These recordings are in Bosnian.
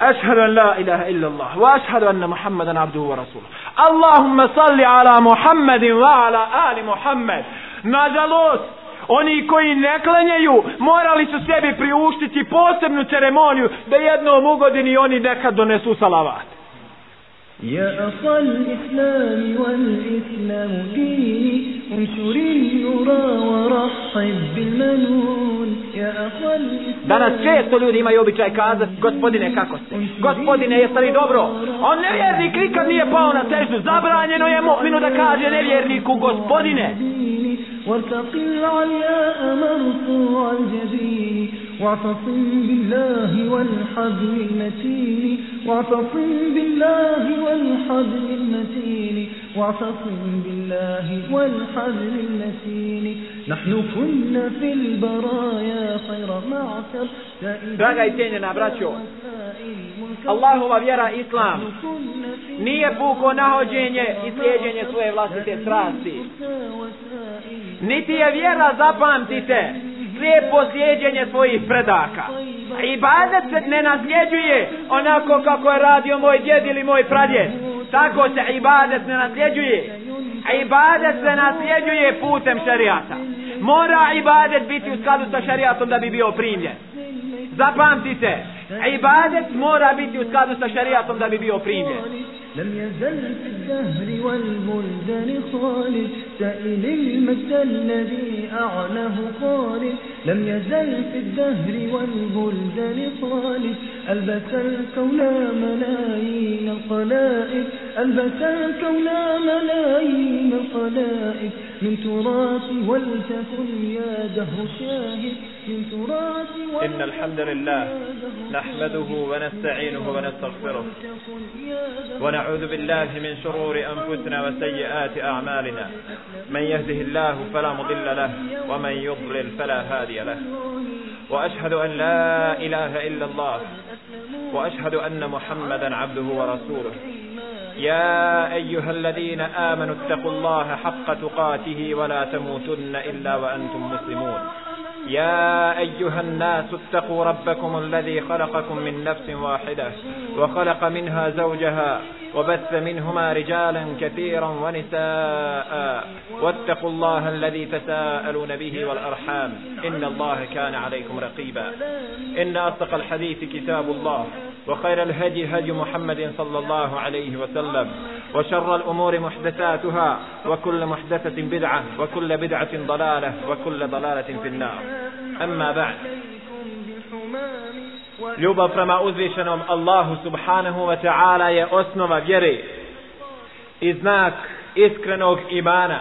أشهد أن لا إله إلا الله وأشهد أن محمدا عبده ورسوله اللهم صل على محمد وعلى آل محمد nažalost oni koji ne klanjaju morali su sebi priuštiti posebnu ceremoniju da jednom u godini oni nekad donesu salavat يا أخا الإسلام والإسلام ديني انشر النورا ورحب بالمنون يا أخا الإسلام Danas često ljudi imaju običaj kazati, gospodine kako ste, gospodine jeste li dobro? On nevjernik nikad nije pao na teždu, zabranjeno je mu'minu da kaže nevjerniku gospodine. وارتقي العلياء مرفوع الجبين واعتصم بالله والحبل المتين واعتصم بالله والحبل المتين واعتصم بالله والحبل المتين نحن كنا في البرايا خير معشر Draga i cijenjena braćo, Allahova vjera Islam nije puko nahođenje i slijedjenje svoje vlastite strasti. Niti je vjera, zapamtite, slijepo slijedjenje svojih predaka. Ibadet se ne nasljeđuje onako kako je radio moj djed ili moj pradjed. Tako se ibadet ne nasljeđuje. Ibadet se nasljeđuje putem šarijata. Mora ibadet biti u skladu sa šarijatom da bi bio primljen. Zapamtite, ibadet mora biti u skladu sa šarijatom da bi bio primljen. لم يزل في الدهر والبلدان خالد سائل المجد الذي أعلاه خالد لم يزل في الدهر والبلدان خالد ألبس الكون ملايين الخلائق ألبس الكون ملايين الخلائق من تراث ولتكن يا دهر شاهد. من تراث إن الحمد لله نحمده ونستعينه ونستغفره. ونعوذ بالله من شرور أنفسنا وسيئات أعمالنا. من يهده الله فلا مضل له ومن يضلل فلا هادي له. وأشهد أن لا إله إلا الله وأشهد أن محمدا عبده ورسوله. يا أيها الذين آمنوا اتقوا الله حق تقاته ولا تموتن إلا وأنتم مسلمون. يا أيها الناس اتقوا ربكم الذي خلقكم من نفس واحدة وخلق منها زوجها وبث منهما رجالا كثيرا ونساء. واتقوا الله الذي تساءلون به والأرحام. إن الله كان عليكم رقيبا. إن أصدق الحديث كتاب الله وخير الهدي هدي محمد صلى الله عليه وسلم وشر الأمور محدثاتها وكل محدثة بدعة وكل بدعة ضلالة وكل ضلالة في النار. أما بعد. ljubav prema uzvišenom Allahu subhanahu wa ta'ala je osnova vjere i znak iskrenog imana.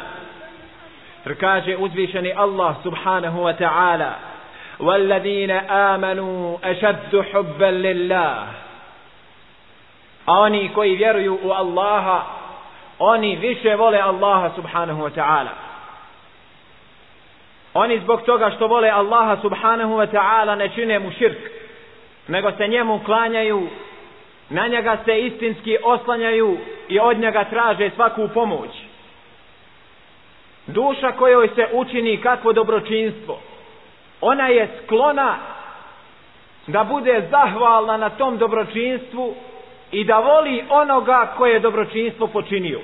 Jer kaže uzvišeni Allah subhanahu wa ta'ala وَالَّذِينَ آمَنُوا أَشَدُّ حُبًّا لِلَّهِ A oni koji vjeruju u Allaha, oni više vole Allaha subhanahu wa ta'ala. Oni zbog toga što vole Allaha subhanahu wa ta'ala ne čine mu širk, nego se njemu klanjaju, na njega se istinski oslanjaju i od njega traže svaku pomoć. Duša kojoj se učini kakvo dobročinstvo, ona je sklona da bude zahvalna na tom dobročinstvu i da voli onoga koje je dobročinstvo počinio.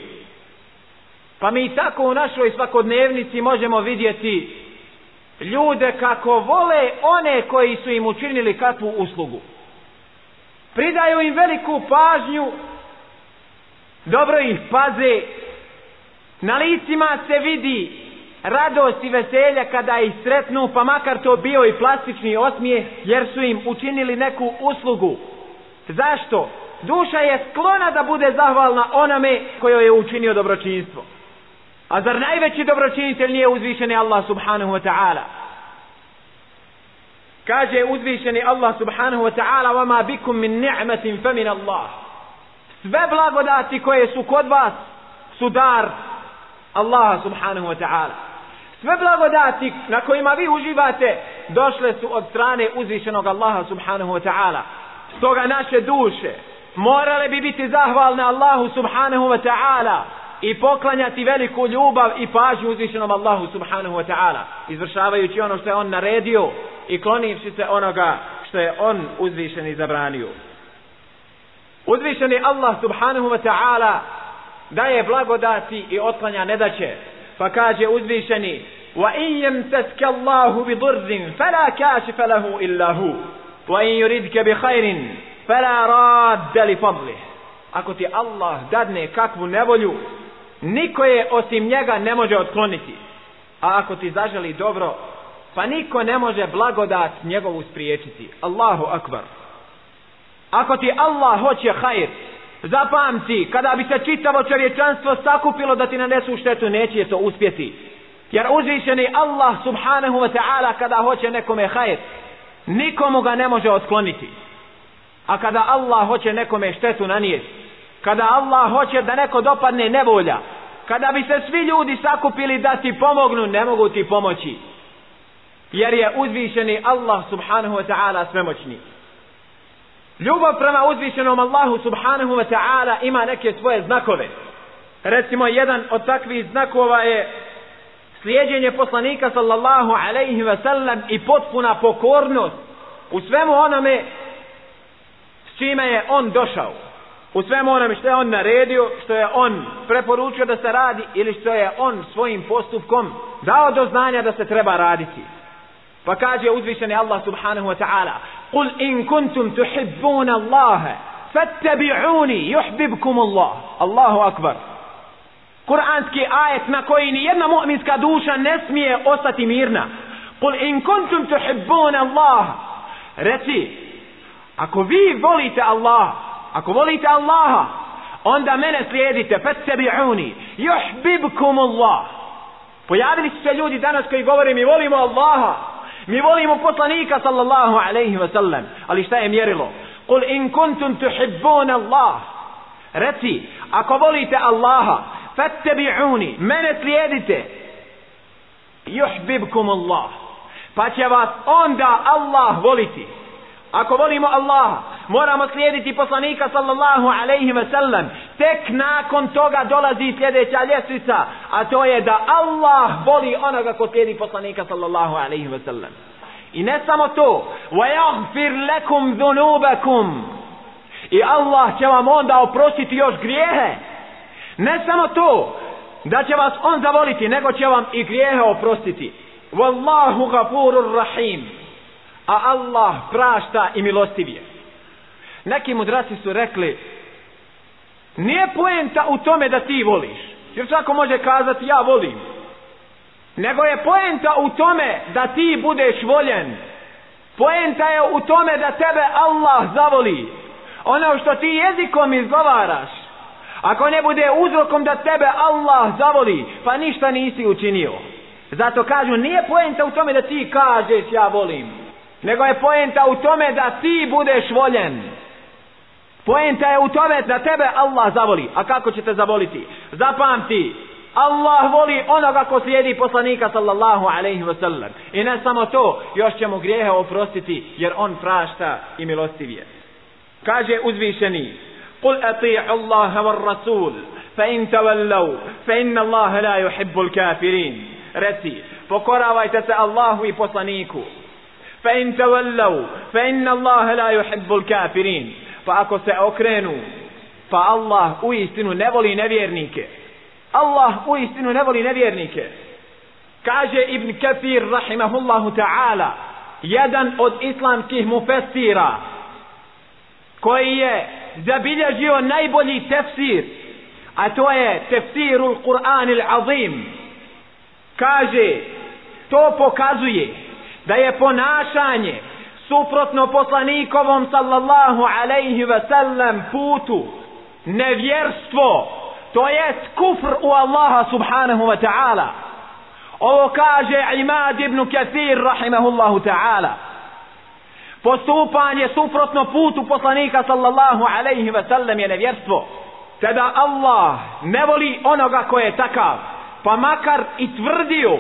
Pa mi tako u našoj svakodnevnici možemo vidjeti ljude kako vole one koji su im učinili kakvu uslugu. Pridaju im veliku pažnju, dobro ih paze, na licima se vidi radost i veselja kada ih sretnu, pa makar to bio i plastični osmije, jer su im učinili neku uslugu. Zašto? Duša je sklona da bude zahvalna onome kojoj je učinio dobročinstvo. A zar najveći dobročinitelj nije uzvišeni Allah subhanahu wa ta'ala? Kaže uzvišeni Allah subhanahu wa ta'ala وَمَا بِكُم مِّن نِعْمَةٍ فَمِنَ اللَّهِ Sve blagodati koje su kod vas su dar Allah subhanahu wa ta'ala. Sve blagodati na kojima vi uživate došle su od strane uzvišenog Allaha subhanahu wa ta'ala. Stoga naše duše morale bi biti zahvalne Allahu subhanahu wa ta'ala i poklanjati veliku ljubav i pažnju uzvišenom Allahu subhanahu wa ta'ala, izvršavajući ono što je on naredio i klonivši se onoga što je on uzvišen i zabranio. Uzvišeni Allah subhanahu wa ta'ala daje blagodati i otklanja nedaće. Pa kaže uzvišeni وَإِنْ يَمْسَسْكَ اللَّهُ بِضُرٍّ فَلَا كَاشِفَ لَهُ إِلَّا هُ وَإِنْ يُرِدْكَ بِخَيْرٍ فَلَا رَادَّ لِفَضْلِهِ Ako ti Allah dadne kakvu nevolju, niko je osim njega ne može otkloniti. A ako ti zaželi dobro, pa niko ne može blagodat njegovu spriječiti. Allahu akbar. Ako ti Allah hoće hajr, zapamti, kada bi se čitavo čovječanstvo sakupilo da ti nanesu štetu, neće to uspjeti. Jer uzvišeni Allah subhanahu wa ta'ala kada hoće nekome hajr, nikomu ga ne može otkloniti. A kada Allah hoće nekome štetu nanijeti, kada Allah hoće da neko dopadne nevolja, kada bi se svi ljudi sakupili da ti pomognu, ne mogu ti pomoći. Jer je uzvišeni Allah subhanahu wa ta'ala svemoćni. Ljubav prema uzvišenom Allahu subhanahu wa ta'ala ima neke svoje znakove. Recimo, jedan od takvih znakova je slijedjenje poslanika sallallahu alaihi wa sallam i potpuna pokornost u svemu onome s čime je on došao u svem onome što je on naredio, što je on preporučio da se radi ili što je on svojim postupkom dao do znanja da se treba raditi. Pa kaže uzvišeni Allah subhanahu wa ta'ala Kul in kuntum tuhibbuna Allahe fattabi'uni yuhbibkum Allah. Allahu akbar. Kur'anski ajet na koji ni jedna mu'minska duša ne smije ostati mirna. Kul in kuntum tuhibbuna Allah. Reci, ako vi volite Allah, ako volite Allaha, onda mene slijedite, fattabi'uni, yuhibbukum Allah. Pojavili su se ljudi danas koji govore mi volimo Allaha, mi volimo poslanika sallallahu alaihi wa sallam, ali šta je mjerilo? Kul in kuntum tuhibbuna Allah. Reci, ako volite Allaha, fattabi'uni, mene slijedite, yuhibbukum Allah. Pa će vas onda Allah voliti. Ako volimo Allaha, moramo slijediti poslanika sallallahu alaihi ve sellem. Tek nakon toga dolazi sljedeća ljestvica, a to je da Allah voli onoga ko slijedi poslanika sallallahu alaihi ve sellem. I ne samo to, وَيَغْفِرْ لَكُمْ ذُنُوبَكُمْ I Allah će vam onda oprostiti još grijehe. Ne samo to, da će vas on zavoliti, nego će vam i grijehe oprostiti. Wallahu gafurur rahim. A Allah prašta i milostiv je. Neki mudraci su rekli, nije poenta u tome da ti voliš. Jer svako može kazati, ja volim. Nego je poenta u tome da ti budeš voljen. Poenta je u tome da tebe Allah zavoli. Ono što ti jezikom izgovaraš, ako ne bude uzrokom da tebe Allah zavoli, pa ništa nisi učinio. Zato kažu, nije poenta u tome da ti kažeš ja volim Nego je poenta u tome da ti budeš voljen. Poenta je u tome da tebe Allah zavoli. A kako će te zavoliti? Zapamti. Allah voli onoga ko slijedi poslanika sallallahu alaihi wa sallam. I ne samo to, još će mu grijehe oprostiti jer on prašta i milostiv je. Kaže uzvišeni, قل أطيعوا الله والرسول فإن تولوا فإن الله لا يحب الكافرين رسي فقراويت الله وفصنيكو فإن تولوا فإن الله لا يحب الكافرين فأكو سأكرنوا فالله uistinu ne voli nevjernike Allah uistinu ne voli nevjernike kaže Ibn Kathir rahimahullahu ta'ala jedan od islamskih mufessira koji je zabilježio najbolji tefsir a to je tefsirul Kur'an il-Azim kaže to pokazuje da je ponašanje suprotno poslanikovom sallallahu alaihi ve sellem putu nevjerstvo to je kufr u Allaha subhanahu wa ta'ala. Ovo kaže Imad ibn Kathir rahimahullahu ta'ala. Postupanje suprotno putu poslanika sallallahu alaihi ve sellem je nevjerstvo tada Allah ne voli onoga ko je takav pa makar i tvrdio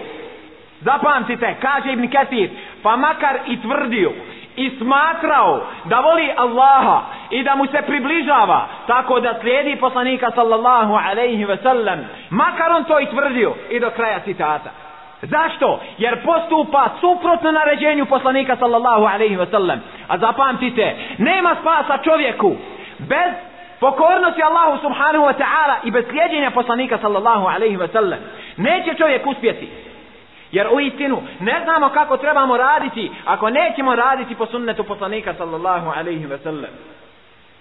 zapamtite kaže Ibn Kathir pa makar i tvrdio i smatrao da voli Allaha i da mu se približava tako da slijedi poslanika sallallahu alaihi ve sellem makar on to i tvrdio i do kraja citata. Zašto? Jer postupa suprotno naređenju poslanika sallallahu alaihi ve sellem. A zapamtite, nema spasa čovjeku bez pokornosti Allahu subhanahu wa ta'ala i bez slijedjenja poslanika sallallahu alaihi ve sellem. Neće čovjek uspjeti jer u istinu ne znamo kako trebamo raditi ako nećemo raditi po sunnetu poslanika sallallahu alaihi ve sellem.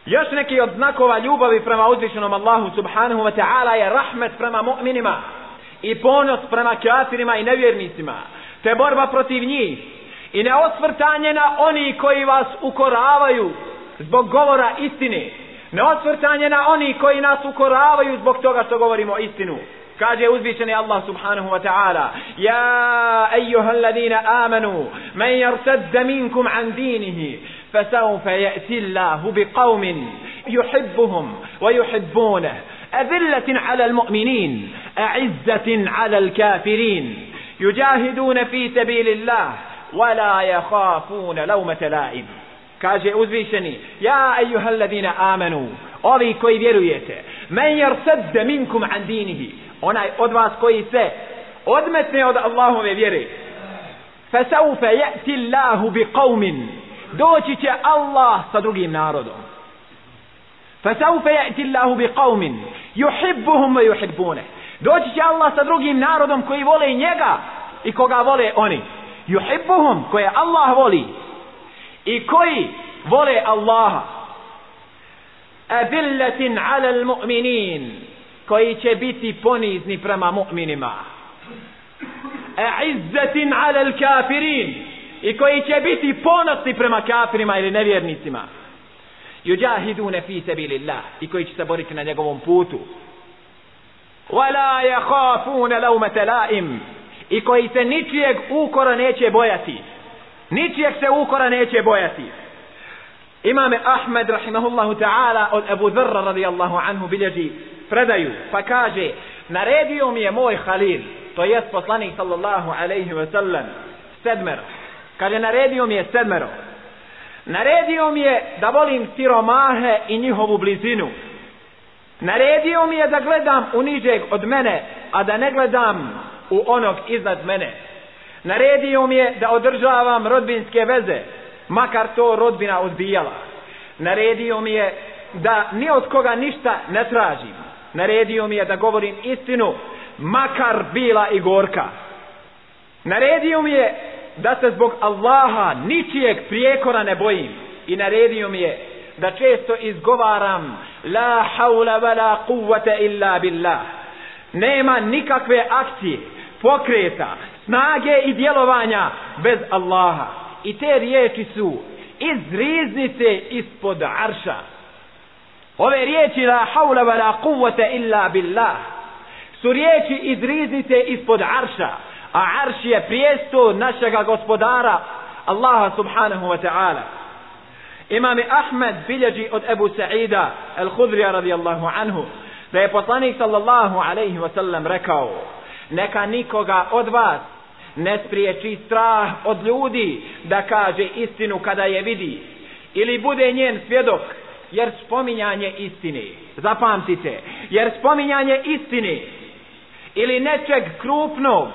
još neki od znakova ljubavi prema uzvišenom Allahu subhanahu wa ta'ala je rahmet prema mu'minima i ponos prema kafirima i nevjernicima te borba protiv njih i neosvrtanje na oni koji vas ukoravaju zbog govora istine neosvrtanje na oni koji nas ukoravaju zbog toga što govorimo istinu kaže uzvišeni Allah subhanahu wa ta'ala ja ejuha alladina amanu men yartadda minkum an dinihi فسوف يأتي الله بقوم يحبهم ويحبونه أذلة على المؤمنين أعزة على الكافرين يجاهدون في سبيل الله ولا يخافون لومة لائم kaže uzvišeni ja ejuha alladina amanu ovi koji vjerujete men yarsadda minkum an dinihi onaj od vas koji se odmetne od Allahove vjere. Fasawfa ya'ti Allahu biqaumin doći će Allah sa drugim narodom. Fasawfa ya'ti Allahu biqaumin yuhibbuhum wa yuhibbune. Doći će Allah sa drugim narodom koji vole njega i koga vole oni. Yuhibbuhum koje Allah voli i koji vole Allaha. Adillatin ala almu'minin koji će biti ponizni prema mu'minima. A'izzatin ala kafirin. i koji će biti ponosni prema kafirima ili nevjernicima. Yujahiduna fi sabilillah. I koji će se boriti na njegovom putu. Wala yakhafuna lawmata la'im. I koji se ničijeg ukora neće bojati. Ničijeg se ukora neće bojati. Imam Ahmed rahimahullahu ta'ala od Abu Dharra radijallahu anhu bilježi predaju pa kaže naredio mi je moj Halil to jest poslanik sallallahu alaihi ve sellem, sedmero. Kaže naredio mi je sedmero. Naredio mi je da volim siromahe i njihovu blizinu. Naredio mi je da gledam u nižeg od mene a da ne gledam u onog iznad mene. Naredio mi je da održavam rodbinske veze makar to rodbina odbijala. Naredio mi je da ni od koga ništa ne tražim naredio mi je da govorim istinu makar bila i gorka. Naredio mi je da se zbog Allaha ničijeg prijekora ne bojim. I naredio mi je da često izgovaram la haula wa la quvvata illa billah. Nema nikakve akcije pokreta snage i djelovanja bez Allaha. I te riječi su iz riznice ispod arša ove riječi la haula wa la quvvata illa billah su riječi iz riznice ispod arša a arš je prijesto našega gospodara Allaha subhanahu wa ta'ala. Imam Ahmed bilježi od Ebu Sa'ida al-Khudrija radijallahu anhu da je poslanik sallallahu alaihi wa sallam rekao neka nikoga od vas ne spriječi strah od ljudi da kaže istinu kada je vidi ili bude njen svjedok jer spominjanje istine zapamtite jer spominjanje istine ili nečeg krupnog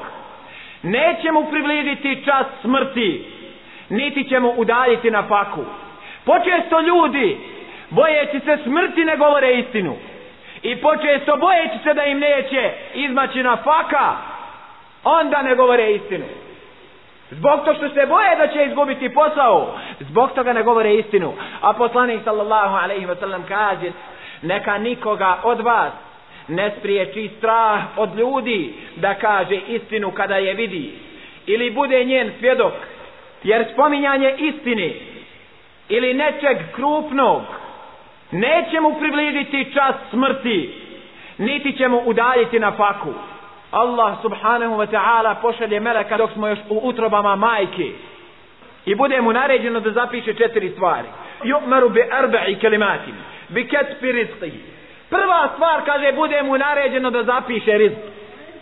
neće mu približiti čas smrti niti će mu udaljiti na faku. Počesto ljudi bojeći se smrti ne govore istinu i počesto bojeći se da im neće izmaći na faka onda ne govore istinu zbog to što se boje da će izgubiti posao. Zbog toga ne govore istinu. A poslanik sallallahu alaihi wa sallam kaže neka nikoga od vas ne spriječi strah od ljudi da kaže istinu kada je vidi ili bude njen svjedok jer spominjanje istine ili nečeg krupnog neće mu približiti čas smrti niti će mu udaljiti na faku. Allah subhanahu wa ta'ala pošalje meleka dok smo još u utrobama majke. I bude mu naređeno da zapiše četiri stvari. Yu'maru bi arba'i kalimatin bi katfi rizqihi prva stvar kaže bude mu naređeno da zapiše rizq.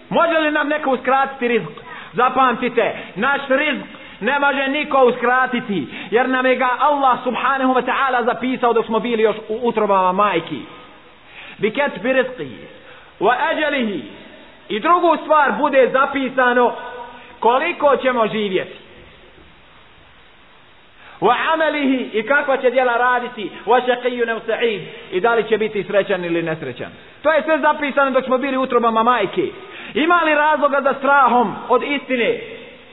Može li nam neko uskratiti rizq? Zapamtite naš rizq ne može niko uskratiti jer nam je ga Allah subhanahu wa ta'ala zapisao dok smo bili još u utrobama majki. Bi katfi rizqihi wa ajalihi I drugu stvar bude zapisano koliko ćemo živjeti. wa amalihi i kakva će djela raditi wa shaqiyun aw sa'id i da li će biti srećan ili nesrećan. To je sve zapisano dok smo bili u utrobama majke. Ima li razloga za strahom od istine?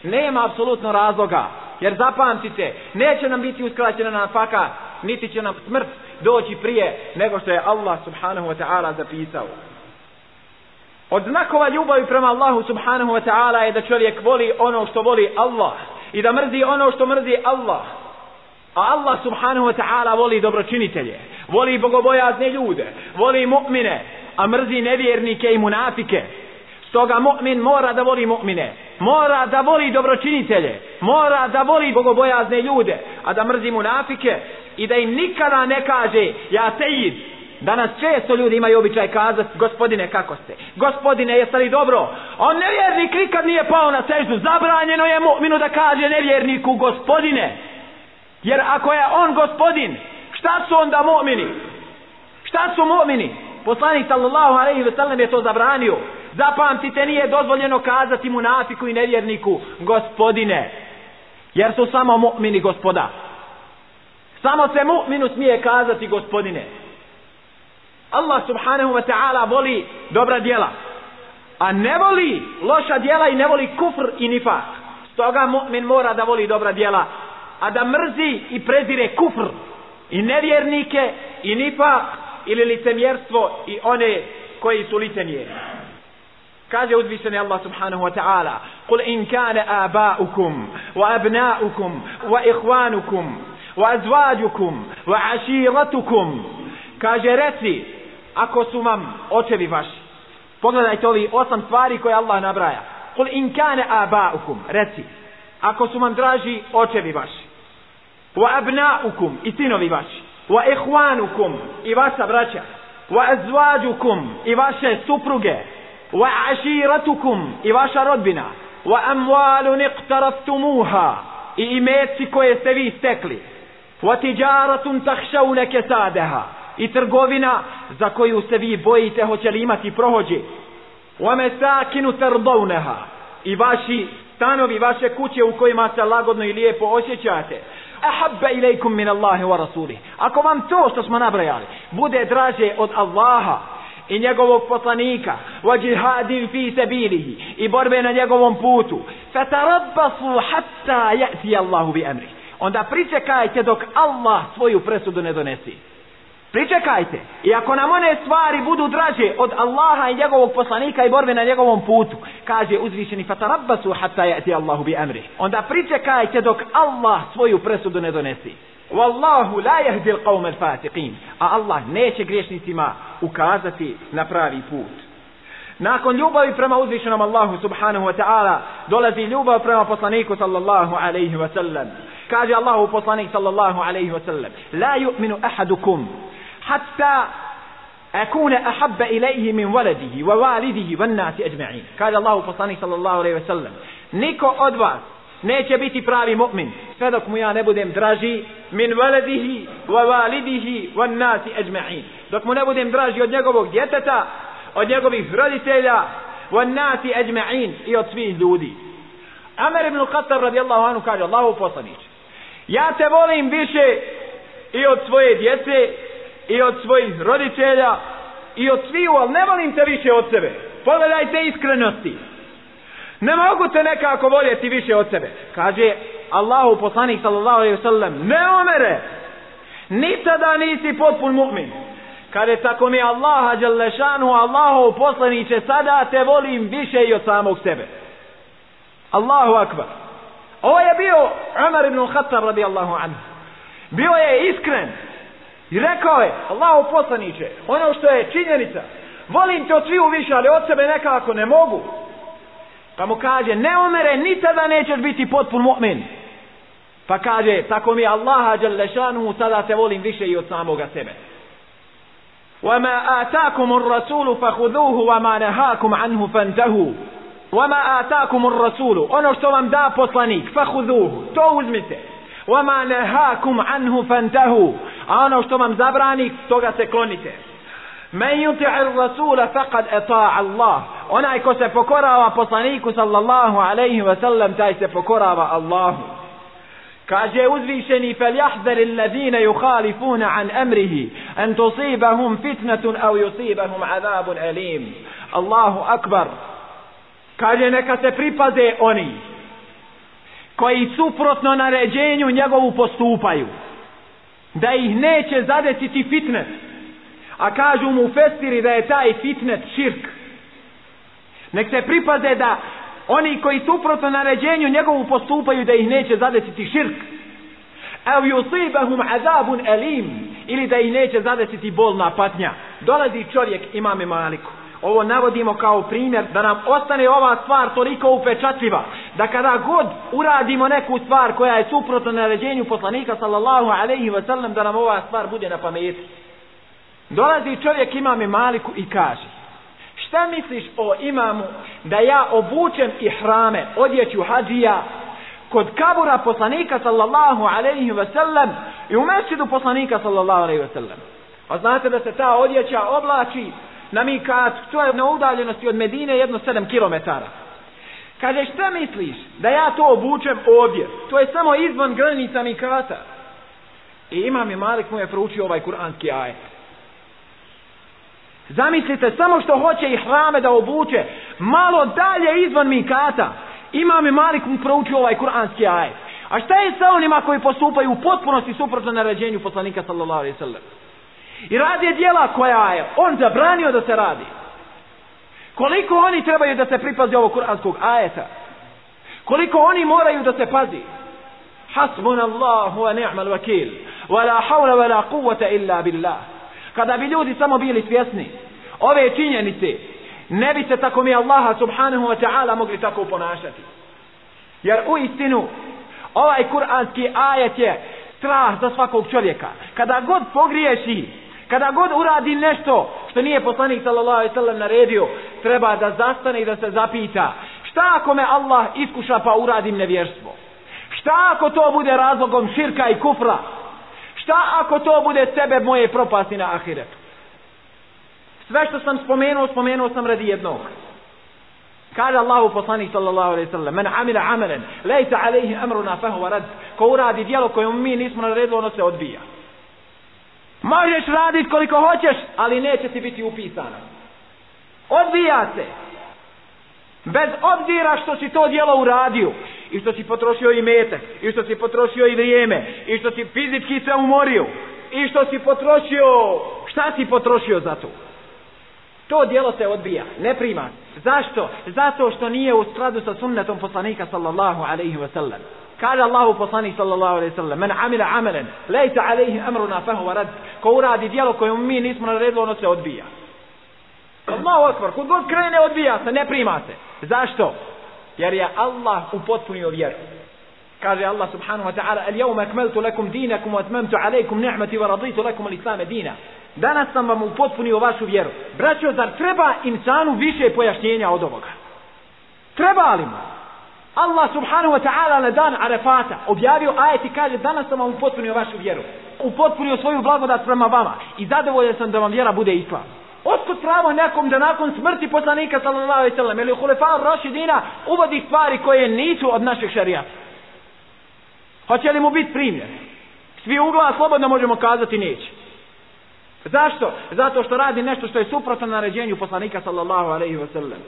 Nema apsolutno razloga jer zapamtite neće nam biti uskraćena nafaka, niti će nam smrt doći prije nego što je Allah subhanahu wa ta'ala zapisao od znakova ljubavi prema Allahu subhanahu wa ta'ala je da čovjek voli ono što voli Allah i da mrzi ono što mrzi Allah A Allah subhanahu wa ta'ala voli dobročinitelje, voli bogobojazne ljude, voli mu'mine, a mrzi nevjernike i munafike. Stoga mu'min mora da voli mu'mine, mora da voli dobročinitelje, mora da voli bogobojazne ljude, a da mrzi munafike i da im nikada ne kaže ja sejid. Danas često ljudi imaju običaj kazati gospodine kako ste, gospodine jeste li dobro? On nevjernik nikad nije pao na seždu, zabranjeno je mu'minu da kaže nevjerniku gospodine. Jer ako je on gospodin, šta su onda mu'mini? Šta su mu'mini? Poslanik sallallahu alejhi ve sellem je to zabranio. Zapamtite, nije dozvoljeno kazati munafiku i nevjerniku gospodine. Jer su samo mu'mini gospoda. Samo se mu'minu smije kazati gospodine. Allah subhanahu wa ta'ala voli dobra djela. A ne voli loša djela i ne voli kufr i nifak. Stoga mu'min mora da voli dobra djela a da mrzi i prezire kufr i nevjernike i nifak ili licemjerstvo i one koji su licemjeri. Kaže uzvišeni Allah subhanahu wa ta'ala Kul in kane abaukum wa abnaukum wa ihvanukum wa azvađukum wa aširatukum Kaže reci ako su vam očevi vaši Pogledajte ovi osam stvari koje Allah nabraja. Kul in kane abaukum Reci ako su vam draži očevi vaši wa abnaukum i sinovi vaši wa ihwanukum i vaša braća wa azvađukum, i vaše supruge wa ashiratukum i vaša rodbina wa amwalun iqtaraftumuha i imeci koje ste vi stekli wa tijaratun takhshawna kasadaha i trgovina za koju se vi bojite hoće li imati prohođe. Wa masakinu tardawnaha i vaši stanovi vaše kuće u kojima se lagodno i lijepo osjećate. Ahabba ilaikum min Allahi wa rasulih. Ako vam to što smo nabrajali bude draže od Allaha i njegovog poslanika wa jihadin fi sabilihi i borbe na njegovom putu fatarabbasu hatta ya'ti Allahu bi amri. Onda pričekajte dok Allah svoju presudu ne donesi pričekajte. I ako nam one stvari budu draže od Allaha i njegovog poslanika i borbe na njegovom putu kaže uzvišeni fatarabbasu hatta yati Allahu bi amri. Onda pričekajte dok Allah svoju presudu ne donesi Wallahu la yahdi al-qawm al-fasiqin. A Allah neće griješnicima ukazati na pravi put. Nakon ljubavi prema uzvišenom Allahu subhanahu wa ta'ala dolazi ljubav prema poslaniku sallallahu alaihi wa sallam. Kaže Allahu poslanik sallallahu alaihi wa sallam La yu'minu ahadukum حتى أكون أحب إليه من ولده ووالده والناس أجمعين قال الله فصاني صلى الله عليه وسلم نيكو أدواس neće biti pravi mu'min sve dok mu ja ne budem draži min waladihi wa walidihi wa nasi ajma'in dok mu ne budem draži od njegovog djeteta od njegovih roditelja wa nasi ajma'in i od svih ljudi Amer ibn Khattab radijallahu anhu kaže Allahu poslanić ja te volim više i od svoje djece i od svojih roditelja i od sviju, ali ne volim te više od sebe. Pogledajte iskrenosti. Ne mogu te nekako voljeti više od sebe. Kaže Allahu poslanik sallallahu alaihi sallam, ne omere, ni tada nisi potpun mu'min. Kaže tako mi Allaha dželešanu, Allahu poslaniće, sada te volim više i od samog sebe. Allahu akbar. Ovo je bio Umar ibn Khattab radijallahu anhu. Bio je iskren. I rekao je, Allahu poslaniće, ono što je činjenica, volim te od sviju više, ali od sebe nekako ne mogu. Pa mu kaže, ne umere, ni tada nećeš biti potpun mu'min. Pa kaže, tako mi Allaha đalešanu, sada te volim više i od samoga sebe. وَمَا آتَاكُمُ الرَّسُولُ فَخُذُوهُ وَمَا نَهَاكُمْ عَنْهُ فَانْتَهُوا وَمَا آتَاكُمُ الرَّسُولُ Ono što vam da poslanik, فَخُذُوهُ To uzmite. وَمَا نَهَاكُمْ عَنْهُ فَانْتَهُوا a ono što vam zabrani, toga se klonite. Men yuti'ir rasula faqad ata'a Allah. Onaj ko se pokorava poslaniku sallallahu alejhi ve sellem taj se pokorava Allahu. Kaže uzvišeni fel jahdar alladhina yukhalifuna an amrihi an tusibahum fitnatun aw yusibahum adhabun alim. Allahu akbar. Kaže neka se pripaze oni koji suprotno naređenju njegovu postupaju. Da ih neće zadesiti fitnet. A kažu mu festiri da je taj fitnet širk. Nek se pripaze da oni koji suprotno naređenju njegovu postupaju da ih neće zadesiti širk. Ev yusibahum azabun alim ili da ih neće zadesiti bolna patnja. Dolazi čovjek imame Maliku. Ovo navodimo kao primjer da nam ostane ova stvar toliko upečatljiva. Da kada god uradimo neku stvar koja je suprotno naređenju poslanika sallallahu alaihi wa sallam da nam ova stvar bude na pameti. Dolazi čovjek imame Maliku i kaže Šta misliš o imamu da ja obučem i hrame odjeću hađija kod kabura poslanika sallallahu alaihi wa sallam i u mesidu poslanika sallallahu alaihi wa sallam. A znate da se ta odjeća oblači na mikat, to je na udaljenosti od Medine jedno 7 km. Kaže šta misliš da ja to obučem ovdje? To je samo izvan granica mikata. I imam je Malik mu je proučio ovaj kuranski ajet. Zamislite, samo što hoće i hrame da obuče, malo dalje izvan mikata, imam je Malik mu proučio ovaj kuranski ajet. A šta je sa onima koji postupaju u potpunosti suprotno naređenju poslanika sallallahu alaihi sallam? I radi dijela koja je on zabranio da se radi. Koliko oni trebaju da se pripazi ovog kuranskog ajeta? Koliko oni moraju da se pazi? Hasbun Allahu wa ni'mal vakil. Wa la hawla wa la quwwata illa billah kada bi ljudi samo bili svjesni ove činjenice ne bi se tako mi Allaha subhanahu wa ta'ala mogli tako ponašati jer u istinu ovaj kuranski ajet je strah za svakog čovjeka kada god pogriješi kada god uradi nešto što nije poslanik sallallahu alejhi ve sellem naredio treba da zastane i da se zapita šta ako me Allah iskuša pa uradim nevjerstvo šta ako to bude razlogom širka i kufra Šta ako to bude sebe moje propasti na ahiretu? Sve što sam spomenuo, spomenuo sam radi jednog. Kaže Allahu poslanik sallallahu alejhi ve sellem: "Men amila amalan laysa alayhi amruna fa huwa rad." Ko uradi djelo koje mi nismo naredili, ono se odbija. Možeš raditi koliko hoćeš, ali neće ti biti upisana. Odbija se. Bez obzira što si to djelo uradio i što si potrošio i mete, i što si potrošio i vrijeme i što si fizički se umorio i što si potrošio šta si potrošio za to to djelo se odbija ne prima zašto? zato što nije u skladu sa sunnetom poslanika sallallahu alaihi wa sallam kaže Allahu poslanik sallallahu alejhi ve sellem: men amila amalan laysa alayhi amruna fahu rad ko uradi djelo koje mi nismo naredili ono se odbija Allahu akbar, kod god krene odbija se, ne prima se. Zašto? Jer je Allah upotpunio vjeru. Kaže Allah subhanahu wa ta'ala, "Al-yawma akmaltu lakum dinakum wa atmamtu alaykum ni'mati wa raditu lakum al-islam dina. Danas sam vam upotpunio vašu vjeru. Braćo, zar treba insanu više pojašnjenja od ovoga? Treba li mu? Allah subhanahu wa ta'ala na dan Arefata objavio ajet i kaže danas sam vam upotpunio vašu vjeru. Upotpunio svoju blagodat prema vama i zadovoljan sam da vam vjera bude islam. Otkud pravo nekom da nakon smrti poslanika sallallahu alejhi ve sellem ili hulefa rašidina uvodi stvari koje nisu od naših šerijata? Hoće li mu biti primjer? Svi ugla slobodno možemo kazati neće. Zašto? Zato što radi nešto što je suprotno naređenju poslanika sallallahu alejhi ve sellem.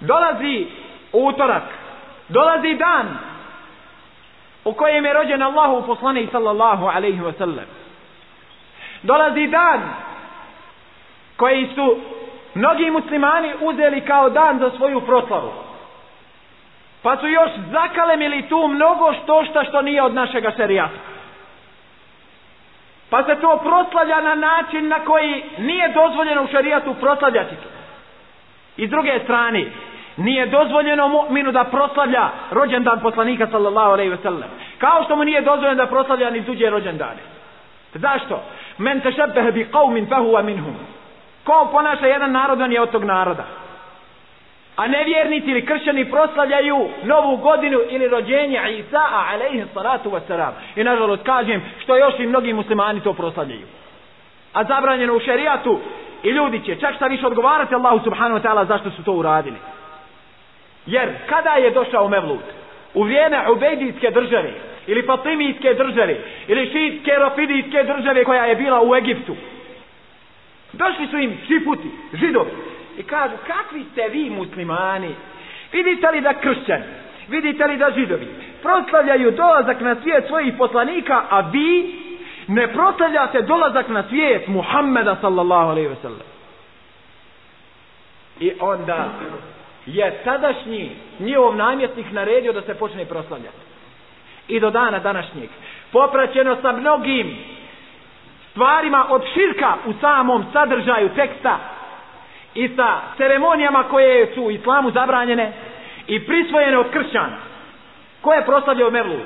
Dolazi utorak, dolazi dan u kojem je rođen Allahu poslanik sallallahu alejhi ve sellem. Dolazi dan koji su mnogi muslimani uzeli kao dan za svoju proslavu. Pa su još zakalemili tu mnogo što šta što nije od našega šerijata. Pa se to proslavlja na način na koji nije dozvoljeno u šerijatu proslavljati to. I s druge strane, nije dozvoljeno mu'minu da proslavlja rođendan poslanika sallallahu alejhi ve sellem. Kao što mu nije dozvoljeno da proslavlja ni tuđe rođendane. Zašto? Men tashabbaha bi qaumin fa huwa minhum. Ko ponaša jedan narod, on je od tog naroda. A nevjernici ili kršćani proslavljaju novu godinu ili rođenje Isa, alaihi salatu wasalam. I nažalost kažem, što još i mnogi muslimani to proslavljaju. A zabranjeno u šerijatu i ljudi će čak šta više odgovarati Allahu subhanahu wa ta'ala zašto su to uradili. Jer kada je došao Mevlud? u vrijeme Ubejdijske države, ili Fatimijske države, ili Šitske Rafidijske države koja je bila u Egiptu. Došli su im šiputi, židovi, i kažu, kakvi ste vi muslimani? Vidite li da kršćani, vidite li da židovi proslavljaju dolazak na svijet svojih poslanika, a vi ne proslavljate dolazak na svijet Muhammeda sallallahu alaihi wa sallam. I onda je tadašnji njihov namjesnik naredio da se počne proslavljati. I do dana današnjeg. Popraćeno sa mnogim stvarima od širka u samom sadržaju teksta i sa ceremonijama koje su u islamu zabranjene i prisvojene od kršćana. Ko je proslavljao Mevlud?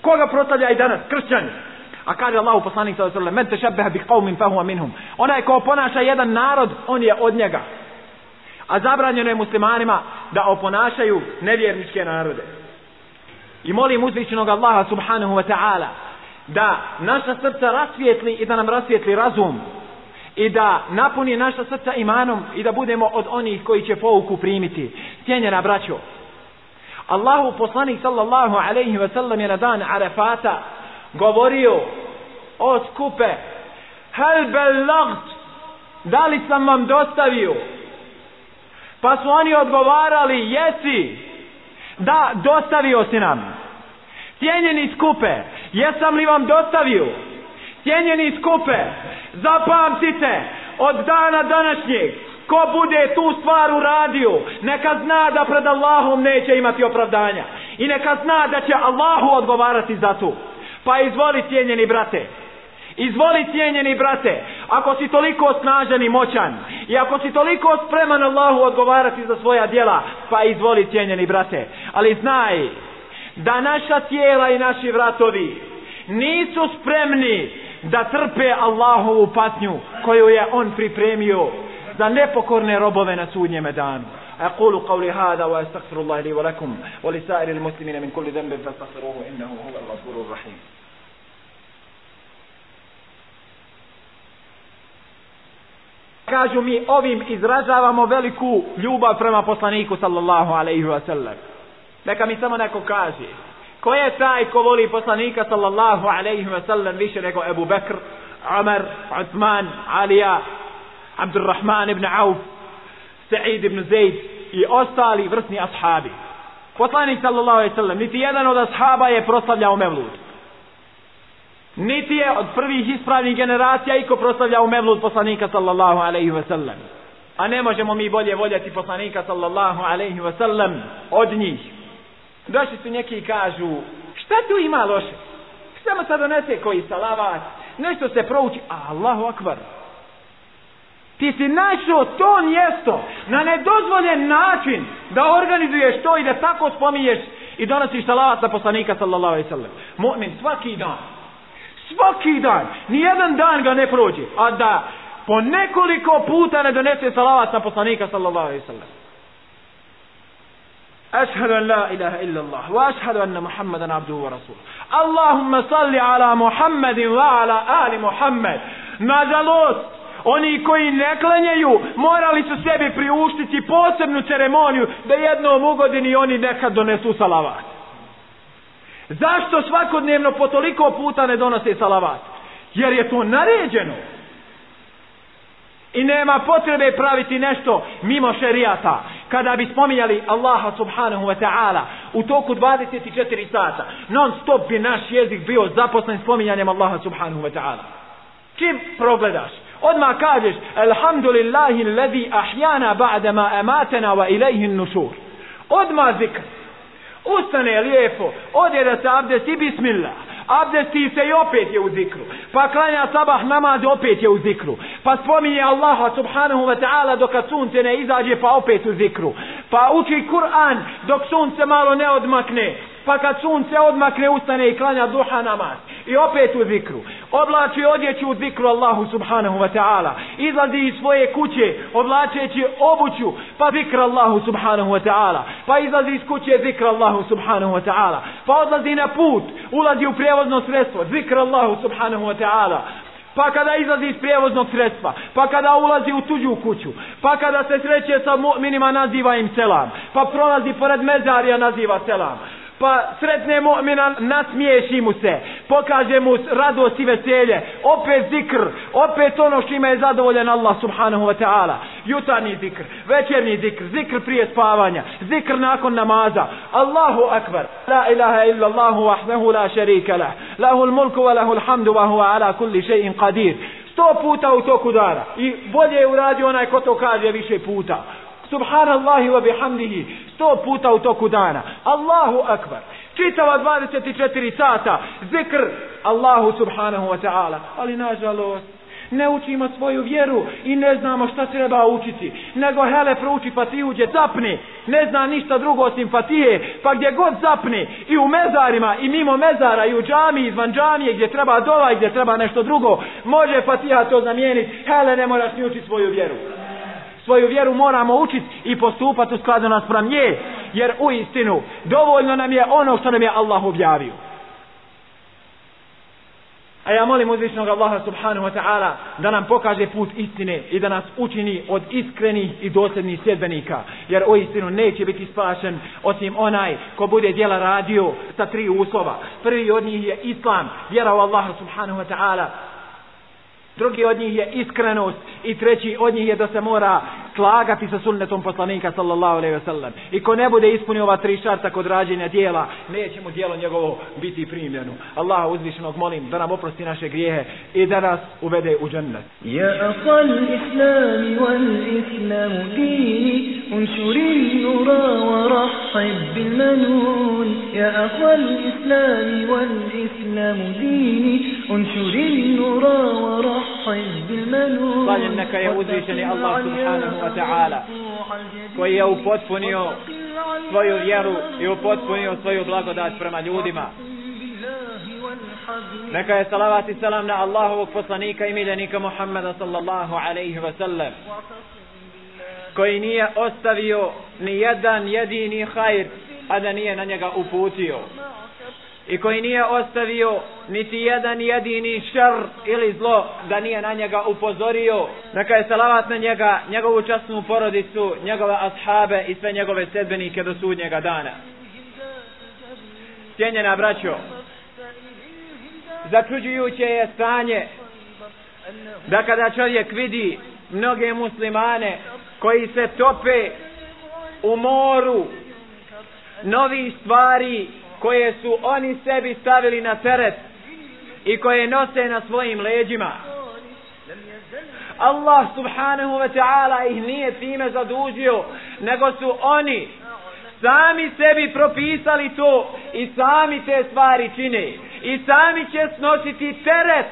Koga proslavlja i danas? Kršćani. A kaže Allahu poslanik sallallahu alejhi ve sellem: "Men tashabbaha bi qaumin fa huwa minhum." Onaj ko ponaša jedan narod, on je od njega. A zabranjeno je muslimanima da oponašaju nevjerničke narode. I molim uzvišenog Allaha subhanahu wa ta'ala da naša srca rasvijetli i da nam rasvijetli razum i da napuni naša srca imanom i da budemo od onih koji će pouku primiti. Cijenjena braćo, Allahu poslanik sallallahu alaihi wa sallam je na dan Arafata govorio o skupe hel belagt, da li sam vam dostavio pa su oni odgovarali jesi da dostavio si nam cijenjeni skupe jesam li vam dostavio cijenjeni skupe zapamtite od dana današnjeg ko bude tu stvar uradio neka zna da pred Allahom neće imati opravdanja i neka zna da će Allahu odgovarati za to Pa izvoli cijenjeni brate. Izvoli cijenjeni brate. Ako si toliko snažan i moćan. I ako si toliko spreman Allahu odgovarati za svoja djela. Pa izvoli cijenjeni brate. Ali znaj. Da naša tijela i naši vratovi. Nisu spremni. Da trpe Allahovu patnju. Koju je on pripremio. Za nepokorne robove na sudnjeme danu. أقول قولي هذا وأستغفر الله لي ولكم ولسائر المسلمين من كل ذنب فاستغفروه إنه هو الغفور الرحيم Kažu mi ovim izražavamo veliku ljubav prema poslaniku sallallahu alaihi wa sallam. Neka mi samo neko kaže. Ko je taj ko voli poslanika sallallahu alaihi wa sallam više nego Ebu Bekr, Umar, Uthman, Alija, Abdurrahman ibn Auf, Sa'id ibn Zaid i ostali vrsni ashabi. Poslanik sallallahu alejhi ve sellem niti jedan od ashaba je proslavljao Mevlud. Niti je od prvih ispravnih generacija iko proslavljao Mevlud poslanika sallallahu alejhi ve sellem. A ne možemo mi bolje voljeti poslanika sallallahu alejhi ve sellem od njih. Došli su neki i kažu, šta tu ima loše? Samo sad donese koji salavat, nešto se prouči, Allahu akbar, Ti si našao to mjesto na nedozvoljen način da organizuješ to i da tako spominješ i donosiš salavat na poslanika sallallahu alaihi sallam. Mu'min svaki dan. Svaki dan. Nijedan dan ga ne prođe. A da po nekoliko puta ne donese salavat na poslanika sallallahu alaihi sallam. أشهد أن لا إله إلا الله وأشهد أن محمدا عبده ورسوله اللهم صل على محمد وعلى آل محمد nažalost Oni koji ne klanjaju, morali su sebi priuštiti posebnu ceremoniju da jednom u godini oni nekad donesu salavat. Zašto svakodnevno po toliko puta ne donose salavat? Jer je to naređeno. I nema potrebe praviti nešto mimo šerijata. Kada bi spominjali Allaha subhanahu wa ta'ala u toku 24 sata, non stop bi naš jezik bio zaposlen spominjanjem Allaha subhanahu wa ta'ala. Čim progledaš? Odmah kažeš, Alhamdulillahi lezi ahjana ba'dama amatena amatana wa ilaihin nusur. Odma Odmah zikr. Ustane lijepo, ode da se abdesti bismillah. Abdesti se i opet je u zikru. Pa klanja sabah namaz opet je u zikru. Pa spominje Allaha subhanahu wa ta'ala dok sunce ne izađe pa opet u zikru. Pa uči Kur'an dok sunce malo ne odmakne pa kad sunce odmakne ustane i klanja duha namaz. I opet u zikru. Oblači odjeću u zikru Allahu subhanahu wa ta'ala. Izlazi iz svoje kuće oblačeći obuću pa zikr Allahu subhanahu wa ta'ala. Pa izlazi iz kuće zikr Allahu subhanahu wa ta'ala. Pa odlazi na put ulazi u prijevozno sredstvo zikr Allahu subhanahu wa ta'ala. Pa kada izlazi iz prijevoznog sredstva, pa kada ulazi u tuđu kuću, pa kada se sreće sa mu'minima naziva im selam, pa prolazi pored mezarija naziva selam, pa sretne mu'mina, nasmiješi mu se, pokaže mu radost i veselje, opet zikr, opet ono što ima je zadovoljen Allah subhanahu wa ta'ala, jutarnji zikr, večerni zikr, zikr prije spavanja, zikr nakon namaza, Allahu akbar, la ilaha illa Allahu wahdahu la šarika lah, lahul mulku wa lahul hamdu wa huwa ala kulli še'in qadir, sto puta u toku dana, i bolje je uradio onaj ko to kaže više puta, subhanallahi wa bihamdihi, sto puta u toku dana. Allahu akbar. Čitava 24 sata, zikr Allahu subhanahu wa ta'ala. Ali nažalost, ne učimo svoju vjeru i ne znamo šta treba učiti. Nego hele prouči fatihuđe, zapni. Ne zna ništa drugo osim fatije. Pa gdje god zapni, i u mezarima, i mimo mezara, i u džami, izvan džamije, gdje treba dola i gdje treba nešto drugo, može fatiha to zamijeniti. Hele, ne moraš ni učiti svoju vjeru svoju vjeru moramo učiti i postupati u skladu nas pram nje, jer u istinu dovoljno nam je ono što nam je Allah objavio. A ja molim uzvišnog Allaha subhanahu wa ta'ala da nam pokaže put istine i da nas učini od iskrenih i dosljednih sjedbenika. Jer o istinu neće biti spašen osim onaj ko bude djela radio sa tri uslova. Prvi od njih je Islam, vjera u Allaha subhanahu wa ta'ala, Drugi od njih je iskrenost i treći od njih je da se mora slagati sa sunnetom poslanika sallallahu alejhi ve sellem. I ko ne bude ispunio ova tri šarta kod rađenja djela, neće mu djelo njegovo biti primljeno. Allaha uzvišenog molim da nam oprosti naše grijehe i da nas uvede u džennet. Ja aqal islam wal islam dini unshuri nura wa rahma islam wal islam dini unshur nura wa rahib bil manun. Slavljen neka je uzvišeni Allah subhanahu wa ta'ala koji je upotpunio svoju vjeru i upotpunio svoju blagodat prema ljudima neka je salavat i salam na Allahovog poslanika i miljenika Muhammeda sallallahu alaihi wa sallam koji nije ostavio ni jedan jedini hajr a da nije na njega uputio. I koji nije ostavio niti jedan jedini šar ili zlo da nije na njega upozorio. Neka je salavat na njega njegovu časnu porodicu njegove ashabe i sve njegove sedbenike do sudnjega dana. Cijenjena braćo začuđujuće je stanje da kada čovjek vidi mnoge muslimane koji se tope u moru novi stvari koje su oni sebi stavili na teret i koje nose na svojim leđima. Allah subhanahu wa ta'ala ih nije time zadužio, nego su oni sami sebi propisali to i sami te stvari čine. I sami će snositi teret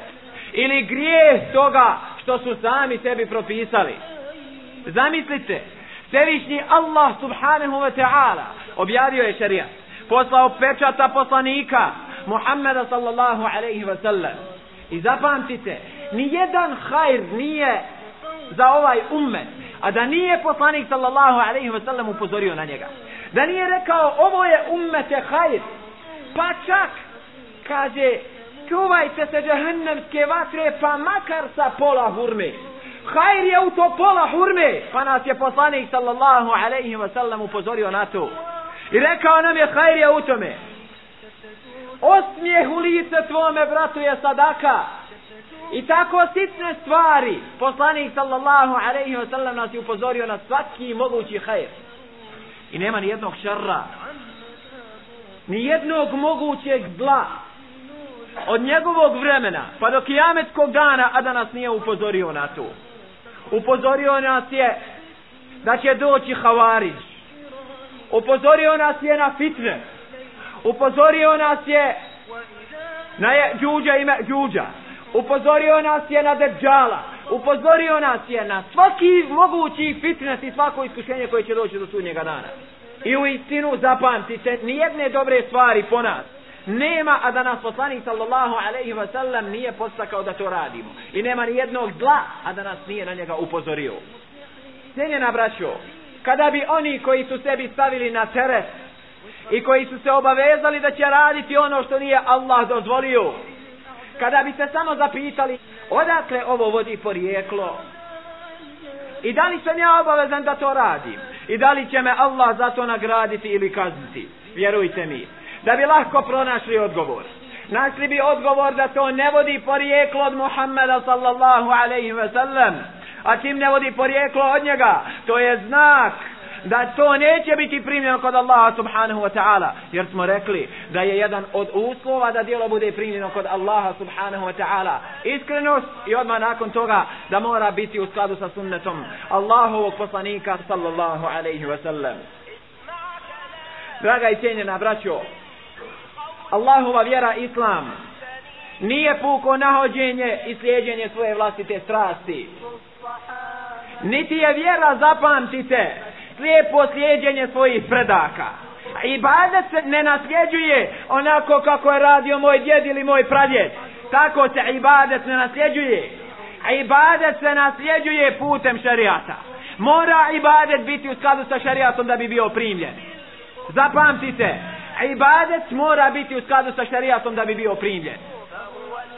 ili grijeh toga što su sami sebi propisali. Zamislite, Svevišnji Allah subhanahu wa ta'ala objavio je šarijat poslao pečata poslanika Muhammeda sallallahu alaihi wa sallam. I zapamtite, ni jedan hajr nije za ovaj ummet, a da nije poslanik sallallahu alaihi wa sallam upozorio na njega. Da nije rekao, ovo je ummete hajr, pa čak, kaže, čuvajte se džahnemske vatre, pa makar sa pola hurme. Hajr je u to pola hurme, pa nas je poslanik sallallahu alaihi wa sallam upozorio na to. I rekao nam je hajrija u tome. Osmijeh u lice tvome, bratu, je sadaka. I tako sitne stvari, poslanik sallallahu alaihi wa sallam nas je upozorio na svaki mogući hajr. I nema ni jednog šarra, ni jednog mogućeg zla od njegovog vremena, pa do kijametkog dana, a da nas nije upozorio na to. Upozorio nas je da će doći havarić, upozorio nas je na fitne. Upozorio nas je na je džuđa ime džuđa upozorio nas je na deđala upozorio nas je na svaki mogući fitnes i svako iskušenje koje će doći do sudnjega dana. I u istinu zapamtite nijedne dobre stvari po nas nema a da nas poslanik sallallahu alaihi wa sallam nije postakao da to radimo. I nema ni jednog zla a da nas nije na njega upozorio. Cijenjena braćo, kada bi oni koji su sebi stavili na teret i koji su se obavezali da će raditi ono što nije Allah dozvolio, kada bi se samo zapitali odakle ovo vodi porijeklo? I da li sam ja obavezan da to radim? I da li će me Allah za to nagraditi ili kazniti, vjerujte mi, da bi lahko pronašli odgovor. Našli bi odgovor da to ne vodi porijeklo od Muhammeda sallallahu alaihi ve sellem. A čim ne vodi porijeklo od njega, to je znak da to neće biti primljeno kod Allaha subhanahu wa ta'ala. Jer smo rekli da je jedan od uslova da dijelo bude primljeno kod Allaha subhanahu wa ta'ala. Iskrenost i odmah nakon toga da mora biti u skladu sa sunnetom Allahovog poslanika sallallahu alaihi wa sallam. Draga i cijenjena braćo, Allahova vjera Islam nije puko nahođenje i slijedjenje svoje vlastite strasti. Niti je vjera, zapamtite, slijepo slijedjenje svojih predaka. Ibadet se ne nasljeđuje onako kako je radio moj djed ili moj pradjed. Tako se ibadet ne nasljeđuje. Ibadet se nasljeđuje putem šarijata. Mora ibadet biti u skladu sa šarijatom da bi bio primljen. Zapamtite, ibadet mora biti u skladu sa šarijatom da bi bio primljen.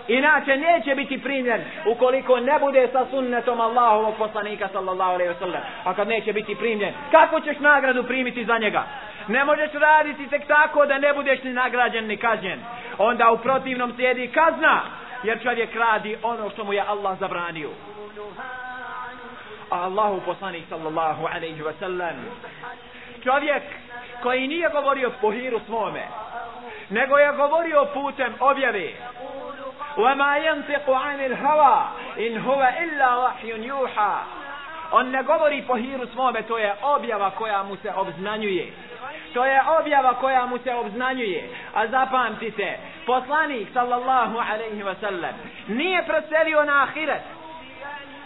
Inače neće biti primljen ukoliko ne bude sa sunnetom Allahovog poslanika sallallahu alaihi wa sallam. A kad neće biti primljen, kako ćeš nagradu primiti za njega? Ne možeš raditi tek tako da ne budeš ni nagrađen ni kažnjen. Onda u protivnom slijedi kazna, jer čovjek radi ono što mu je Allah zabranio. A Allahu poslanik sallallahu alaihi wa sallam čovjek koji nije govorio po hiru svome, nego je govorio putem objave. وَمَا يَنْتِقُ عَنِ الْهَوَا إِنْ هُوَ إِلَّا وَحْيٌ يُوحَا On ne govori po hiru svome, to je objava koja mu se obznanjuje. To je objava koja mu se obznanjuje. A zapamtite, poslanik sallallahu alaihi wa sallam nije preselio na ahiret,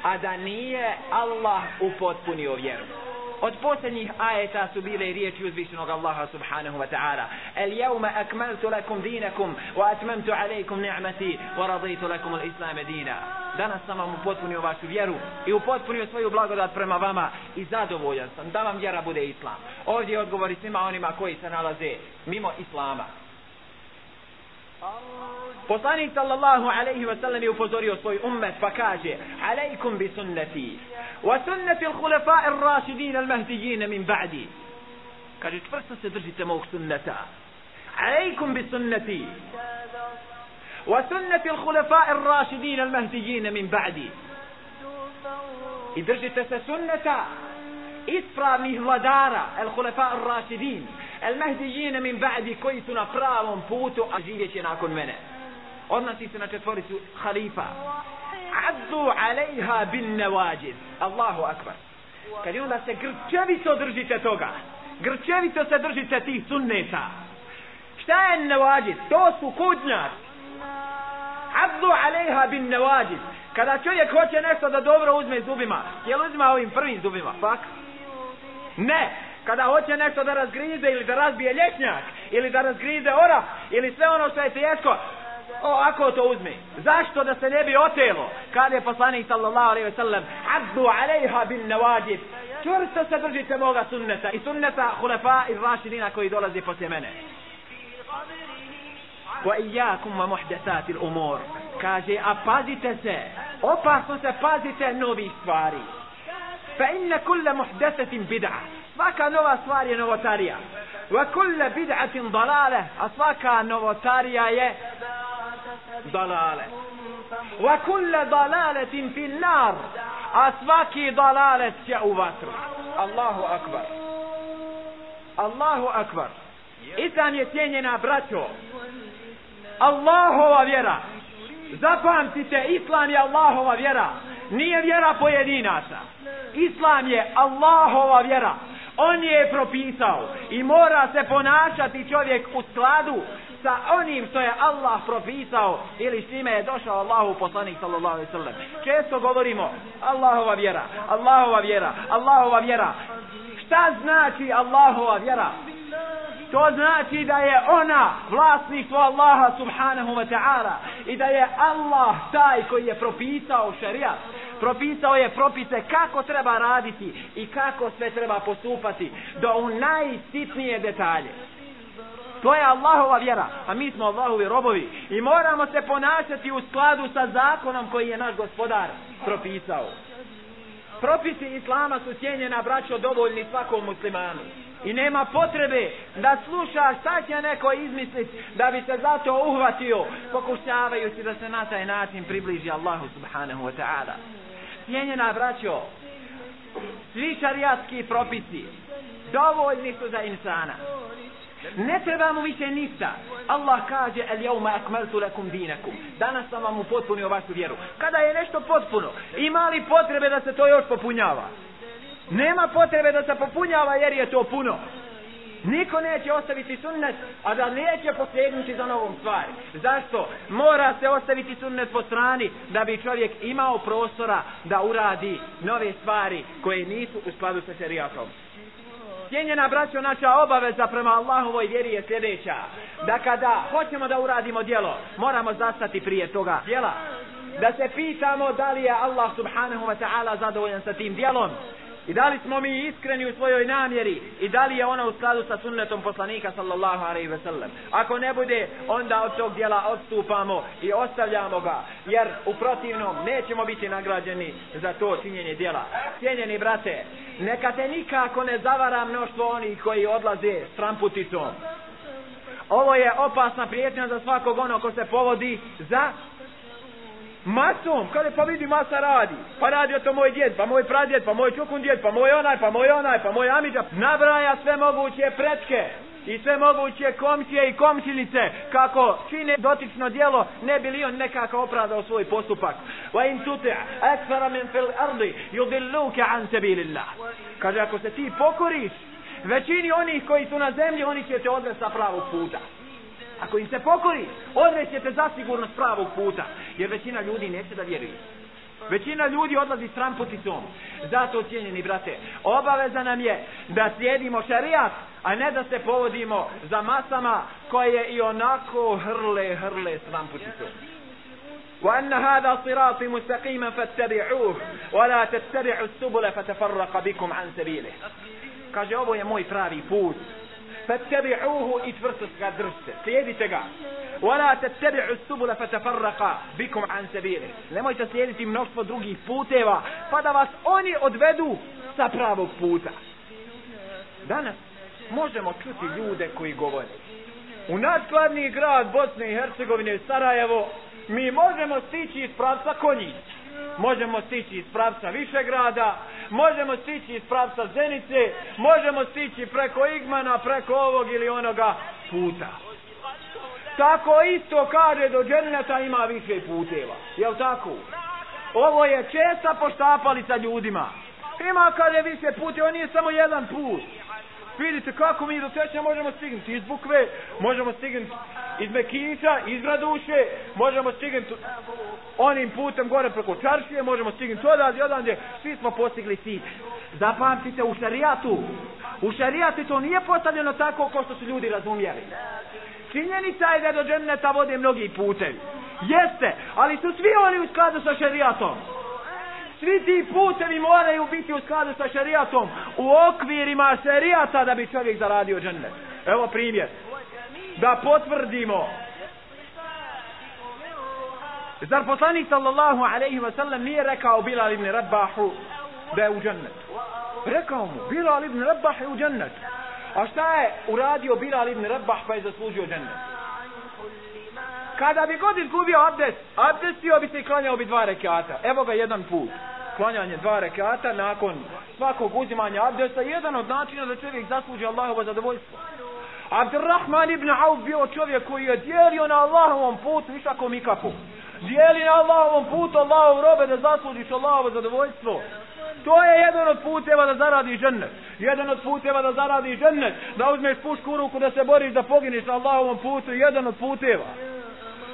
a da nije Allah upotpunio vjeru. od posljednjih ajeta su bile riječi uzvišenog Allaha subhanahu wa ta'ala. El jevme akmaltu lakum dinakum wa atmamtu alaikum ni'mati wa raditu lakum al islame dina. Danas sam vam upotpunio vašu vjeru i upotpunio svoju blagodat prema vama i zadovoljan sam da vam vjera bude islam. Ovdje odgovori svima onima koji se nalaze mimo islama. Poslanik sallallahu alaihi wa sallam je upozorio svoj ummet pa kaže Alaikum bi sunnati wa sunnati al-khulafa ar-rashidin al-mahdijin min ba'di kaže čvrsto se držite mog sunnata Alaikum bi sunnati wa sunnati al-khulafa ar-rashidin al-mahdijin min ba'di i držite se sunnata ispravnih vladara al-khulafa El Mehdijine al-mahdijin min ba'di koji su na pravom putu a živjeće nakon mene. Odnosi se na četvoricu halifa. Addu alejha bin nevađiz. Allahu akbar. Kad je onda se grčevito držite toga grčevito se držite tih sunneta. Šta je nevađiz? to su kudnjar addu alejha bin nevađiz. kada čovjek hoće nešto da dobro uzme zubima je li uzma ovim prvim zubima? Fak ne kada hoće nešto da razgrize ili da razbije lješnjak ili da razgrize ora, ili sve ono što je teško o, ako to uzme. Zašto da se ne bi otelo? Kada je poslanik sallallahu alaihi ve sellem, addu alaiha bin nawajib, Čvrsto se držite moga sunneta i sunneta hulefa i rašidina koji dolazi poslije mene. Wa iyakum wa muhdathati al-umur. Kaže, a pazite se, opasno se pazite novi stvari. Fa inna kulla muhdathatin bid'a. Svaka nova stvar je novotarija. Wa kulla bid'atin dalale. A svaka novotarija je dalale. Wa kulla dalaletin fil nar. A svaki dalalet će u vatru. Allahu akbar. Allahu akbar. Islam je cijenjena braćo. Allahova vjera. Zapamtite, Islam je Allahova vjera. Nije vjera pojedinaca. Islam je Allahova vjera. On je propisao i mora se ponašati čovjek u skladu sa onim što je Allah propisao ili s je došao Allahu poslanik sallallahu alaihi sallam. Često govorimo Allahova vjera, Allahova vjera, Allahova vjera. Šta znači Allahova vjera? To znači da je ona vlasništvo Allaha subhanahu wa ta'ala i da je Allah taj koji je propisao šerijat. Propisao je propise kako treba raditi i kako sve treba postupati do u najsitnije detalje. To je Allahova vjera, a mi smo Allahovi robovi i moramo se ponašati u skladu sa zakonom koji je naš gospodar propisao. Propisi Islama su cijenjena braćo dovoljni svakom muslimanu. I nema potrebe da sluša šta će neko izmislit da bi se zato uhvatio pokušavajući da se na taj način približi Allahu subhanahu wa ta'ala. Cijenjena braćo, svi šarijatski propisi dovoljni su za insana. Ne treba mu više ništa. Allah kaže, el jevma akmeltu lakum dinakum. Danas sam vam upotpunio vašu vjeru. Kada je nešto potpuno, ima li potrebe da se to još popunjava? Nema potrebe da se popunjava jer je to puno. Niko neće ostaviti sunnet, a da neće posegnuti za novom stvari. Zašto? Mora se ostaviti sunnet po strani da bi čovjek imao prostora da uradi nove stvari koje nisu u skladu sa šerijatom. Cijenjena braćo, naša obaveza prema Allahovoj vjeri je sljedeća. Da kada hoćemo da uradimo djelo, moramo zastati prije toga djela. Da se pitamo da li je Allah subhanahu wa ta'ala zadovoljan sa tim djelom. I da li smo mi iskreni u svojoj namjeri i da li je ona u skladu sa sunnetom poslanika sallallahu alaihi ve sellem. Ako ne bude, onda od tog dijela odstupamo i ostavljamo ga, jer u protivnom nećemo biti nagrađeni za to činjenje dijela. Cijenjeni brate, neka te nikako ne zavara mnoštvo onih koji odlaze s tramputicom. Ovo je opasna prijetnja za svakog ono ko se povodi za masom, kada pa vidi masa radi, pa radi to moj djed, pa moj pradjed, pa moj čukun djed, pa moj onaj, pa moj onaj, pa moj amidža, nabraja sve moguće pretke i sve moguće komšije i komšilice kako čine dotično dijelo ne bi li on nekako opravdao svoj postupak. Wa in tuti akthara min fil ardi yudilluka an sabilillah. Kaže ako se ti pokoriš većini onih koji su na zemlji oni će te odvesti sa pravog puta. Ako im se pokori, odrećete zasigurno s pravog puta. Jer većina ljudi neće da vjeruju. Većina ljudi odlazi s tramputicom. Zato, cijenjeni brate, obaveza nam je da slijedimo šarijat, a ne da se povodimo za masama koje i onako hrle, hrle s tramputicom. وأن هذا صراطي مستقيما فاتبعوه ولا تتبعوا السبل فتفرق بكم عن سبيله kaže ovo je moj pravi put fattabi'uhu i tvrsto ga držite. Slijedite ga. Wala tattabi'u subula fatafarraqa bikum an sabili. Nemojte slijediti mnoštvo drugih puteva, pa da vas oni odvedu sa pravog puta. Danas možemo čuti ljude koji govore. U nadkladni grad Bosne i Hercegovine, Sarajevo, mi možemo stići iz pravca konjića možemo stići iz pravca Višegrada, možemo stići iz pravca Zenice, možemo stići preko Igmana, preko ovog ili onoga puta. Tako isto kaže do dženeta ima više puteva. Jel tako? Ovo je česta poštapalica ljudima. Ima kad je više puteva, on nije samo jedan put. Vidite kako mi do sveća možemo stignuti iz Bukve, možemo stignuti iz Mekića, iz Graduše, možemo stignuti onim putem gore preko Čaršije, možemo stignuti odavde, odavde, svi smo postigli cilj. Zapamtite u šarijatu, u šarijatu to nije postavljeno tako kao što su ljudi razumijeli. Činjenica je da do dženeta vode mnogi putevi. Jeste, ali su svi oni u skladu sa šarijatom svi ti putevi moraju biti u skladu sa šarijatom u okvirima šarijata da bi čovjek zaradio džennet. Evo primjer. Da potvrdimo. Zar poslanik sallallahu alaihi wa sallam nije rekao Bilal ibn Rabbahu da je u džennet? Rekao mu, Bilal ibn Rabbah je u džennet. A šta je uradio Bilal ibn Rabbah pa je zaslužio džennet? Kada bi god izgubio abdest, abdestio bi se i klanjao bi dva rekata. Evo ga jedan put. Klanjanje dva rekata nakon svakog uzimanja abdesta. Jedan od načina da čovjek zasluži Allahovo zadovoljstvo. Abdurrahman ibn Auf bio čovjek koji je dijelio na Allahovom putu išakom i kapu. Dijeli na Allahovom putu Allahov robe da zaslužiš Allahovo zadovoljstvo. To je jedan od puteva da zaradi žennet. Jedan od puteva da zaradi žennet. Da uzmeš pušku u ruku da se boriš da pogineš na Allahovom putu. Jedan od puteva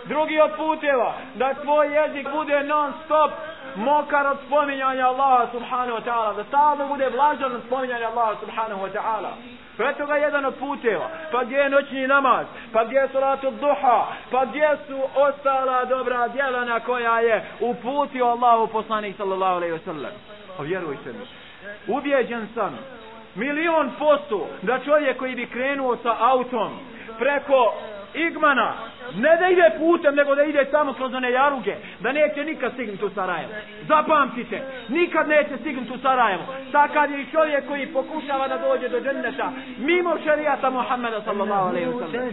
drugi od puteva da tvoj jezik bude non stop mokar od spominjanja Allaha subhanahu wa ta'ala da stalno bude vlažan od spominjanja Allaha subhanahu wa ta'ala. Preto ga jedan od puteva, pa gdje je noćni namaz, pa gdje je salatu duha, pa gdje su ostala dobra djela na koja je uputio Allahu poslanik sallallahu alaihi wa sallam. Pa vjerujte mi, ubjeđen sam, milion posto da čovjek koji bi krenuo sa autom preko Igmana Ne da ide putem, nego da ide samo kroz one jaruge. Da neće nikad stignuti u Sarajevo. Zapamtite, nikad neće stignuti u Sarajevo. Takav je i čovjek koji pokušava da dođe do dženneta. Mimo šarijata Muhammeda sallallahu alaihi wa sallam.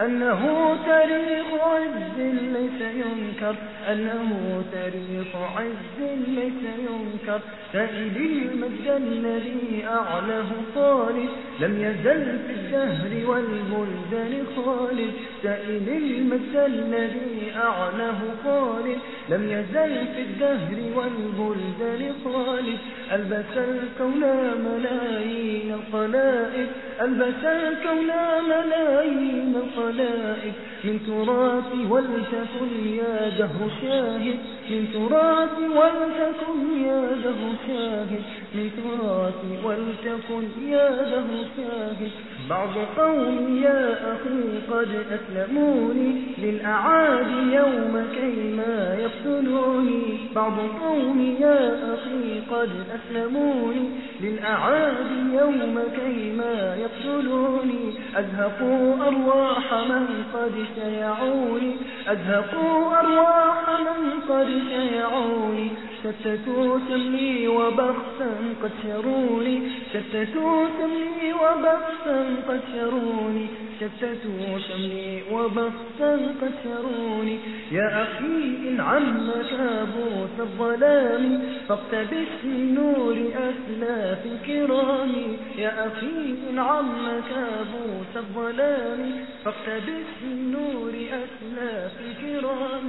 أنه تاريخ عز ليس ينكر أنه تاريخ عز ليس ينكر سائل المجد الذي أعلاه طالب لم يزل في الدهر والبلدان خالد سائل المجد الذي أعلاه طالب لم يزل في الدهر والبلدان خالد ألبس الكون ملايين الخلائق. ألبس الكون ملايين الخلائق. من تراث ولتكن يا دهر شاهد. من تراث ولتكن يا دهر شاهد. من تراث ولتكن يا دهر شاهد. بعض قوم يا أخي قد أسلموني للأعادي يوم كيما يقتلوني. بعض قوم يا أخي قد أسلموني للأعادي يوم كيما يقتلوني. أزهقوا أرواح من قد شيعوني. أزهقوا أرواح من قد شيعوني. شتتوا سمي وبخسا قد شروني. شتتوا سمي وبخسا قد شروني. شتتوا شملي وبخسا قد شروني. يا أخي إن عم كابوس الظلام فاقتبس من نور أسلاف الكرام. يا أخي إن عم كابوس الظلام فاقتبس من نور أسلاف الكرام.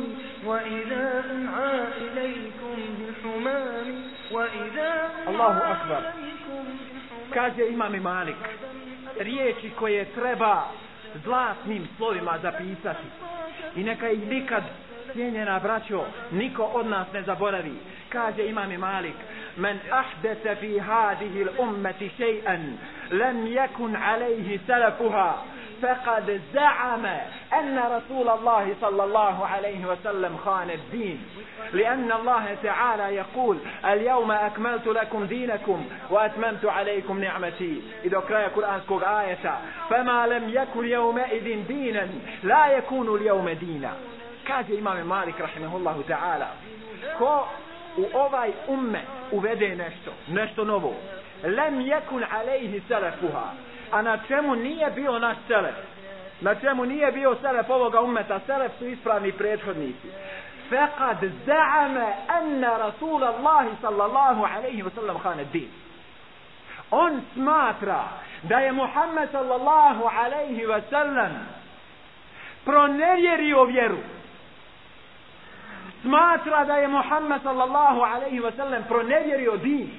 وإذا أنعى إليكم Allahu akbar. Kaže imam Malik, riječi koje treba zlatnim slovima zapisati. I neka ih nikad cijenjena braćo, niko od nas ne zaboravi. Kaže imam Malik, men ahdete fi hadihil ummeti šej'an, lem jekun alejhi salafuha, فقد زعم أن رسول الله صلى الله عليه وسلم خان الدين. لأن الله تعالى يقول اليوم أكملت لكم دينكم وأتممت عليكم نعمتي. إذا قرأ القرآن سكوك آية. فما لم يكن يومئذ دينا لا يكون اليوم دينا. إمام مالك رحمه الله تعالى ko u ovaj umme uvede nešto, nešto novo, lem jekun alejhi selefuha, a na čemu nije bio naš selef, na čemu nije bio selef ovoga ummeta, selef su ispravni prethodnici, فقد زعم أن رسول الله صلى الله عليه وسلم خان الدين on smatra da je Muhammed sallallahu alaihi wa sallam pronevjerio vjeru smatra da je Muhammed sallallahu alaihi wa sallam pronevjerio din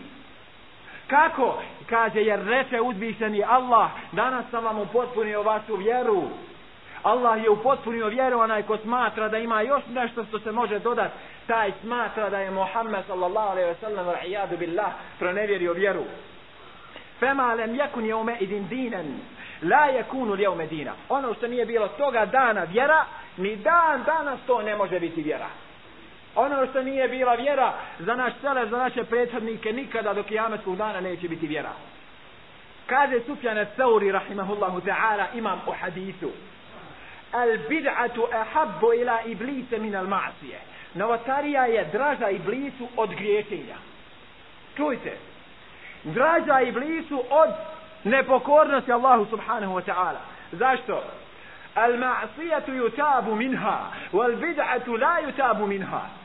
kako? Kaže jer reče uzvišeni Allah danas sam vam upotpunio vašu vjeru. Allah je upotpunio vjeru onaj ko smatra da ima još nešto što se može dodati taj smatra da je Muhammed sallallahu alaihi wa sallam ra'ijadu billah pronevjerio vjeru. Fema lem yakun yawma idin dinen la yakunu yawma dina. Ono što nije bilo toga dana vjera ni dan danas to ne može biti vjera ono što nije bila vjera za naš cele, za naše prethodnike nikada do kijametskog dana neće biti vjera. Kaže Sufjan Thauri rahimahullahu ta'ala imam u hadisu. Al bid'atu ahabbu ila iblise min al ma'asije. novotarija je draža iblisu od griješenja. Čujte draža iblisu od nepokornosti Allahu subhanahu wa ta'ala. Zašto? Al ma'sijatu yutabu minha wal bid'atu la yutabu minha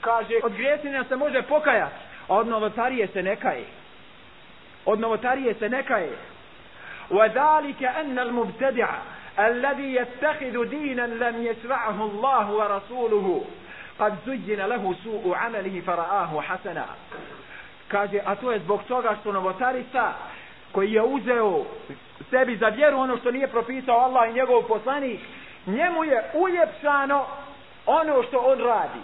kaže od griješenja se može pokajati od novotarije se ne kaje od novotarije se ne kaje وذلك أن المبتدع الذي يتخذ دينا لم يشرعه الله ورسوله قد زين له سوء عمله فرآه حسنا kaže, a to je zbog toga što novotarista koji je uzeo sebi za vjeru ono što nije propisao Allah i njegov poslanik, njemu je uljepšano ono što on radi.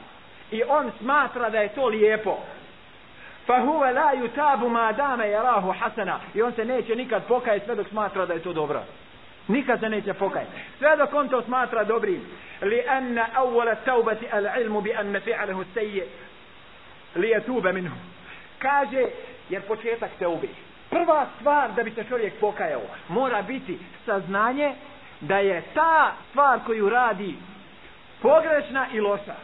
I on smatra da je to lijepo. Fa huve la yutabu ma dame yarahu hasana. I on se neće nikad pokajati sve dok smatra da je to dobro. Nikad se neće pokajati. Sve dok on to smatra dobrim. Li anna awwala tawbati al ilmu bi anna fi'alahu sayyi li yatuba minhu. Kaže, jer početak te ubi. Prva stvar da bi se čovjek pokajao, mora biti saznanje da je ta stvar koju radi pogrešna i loša.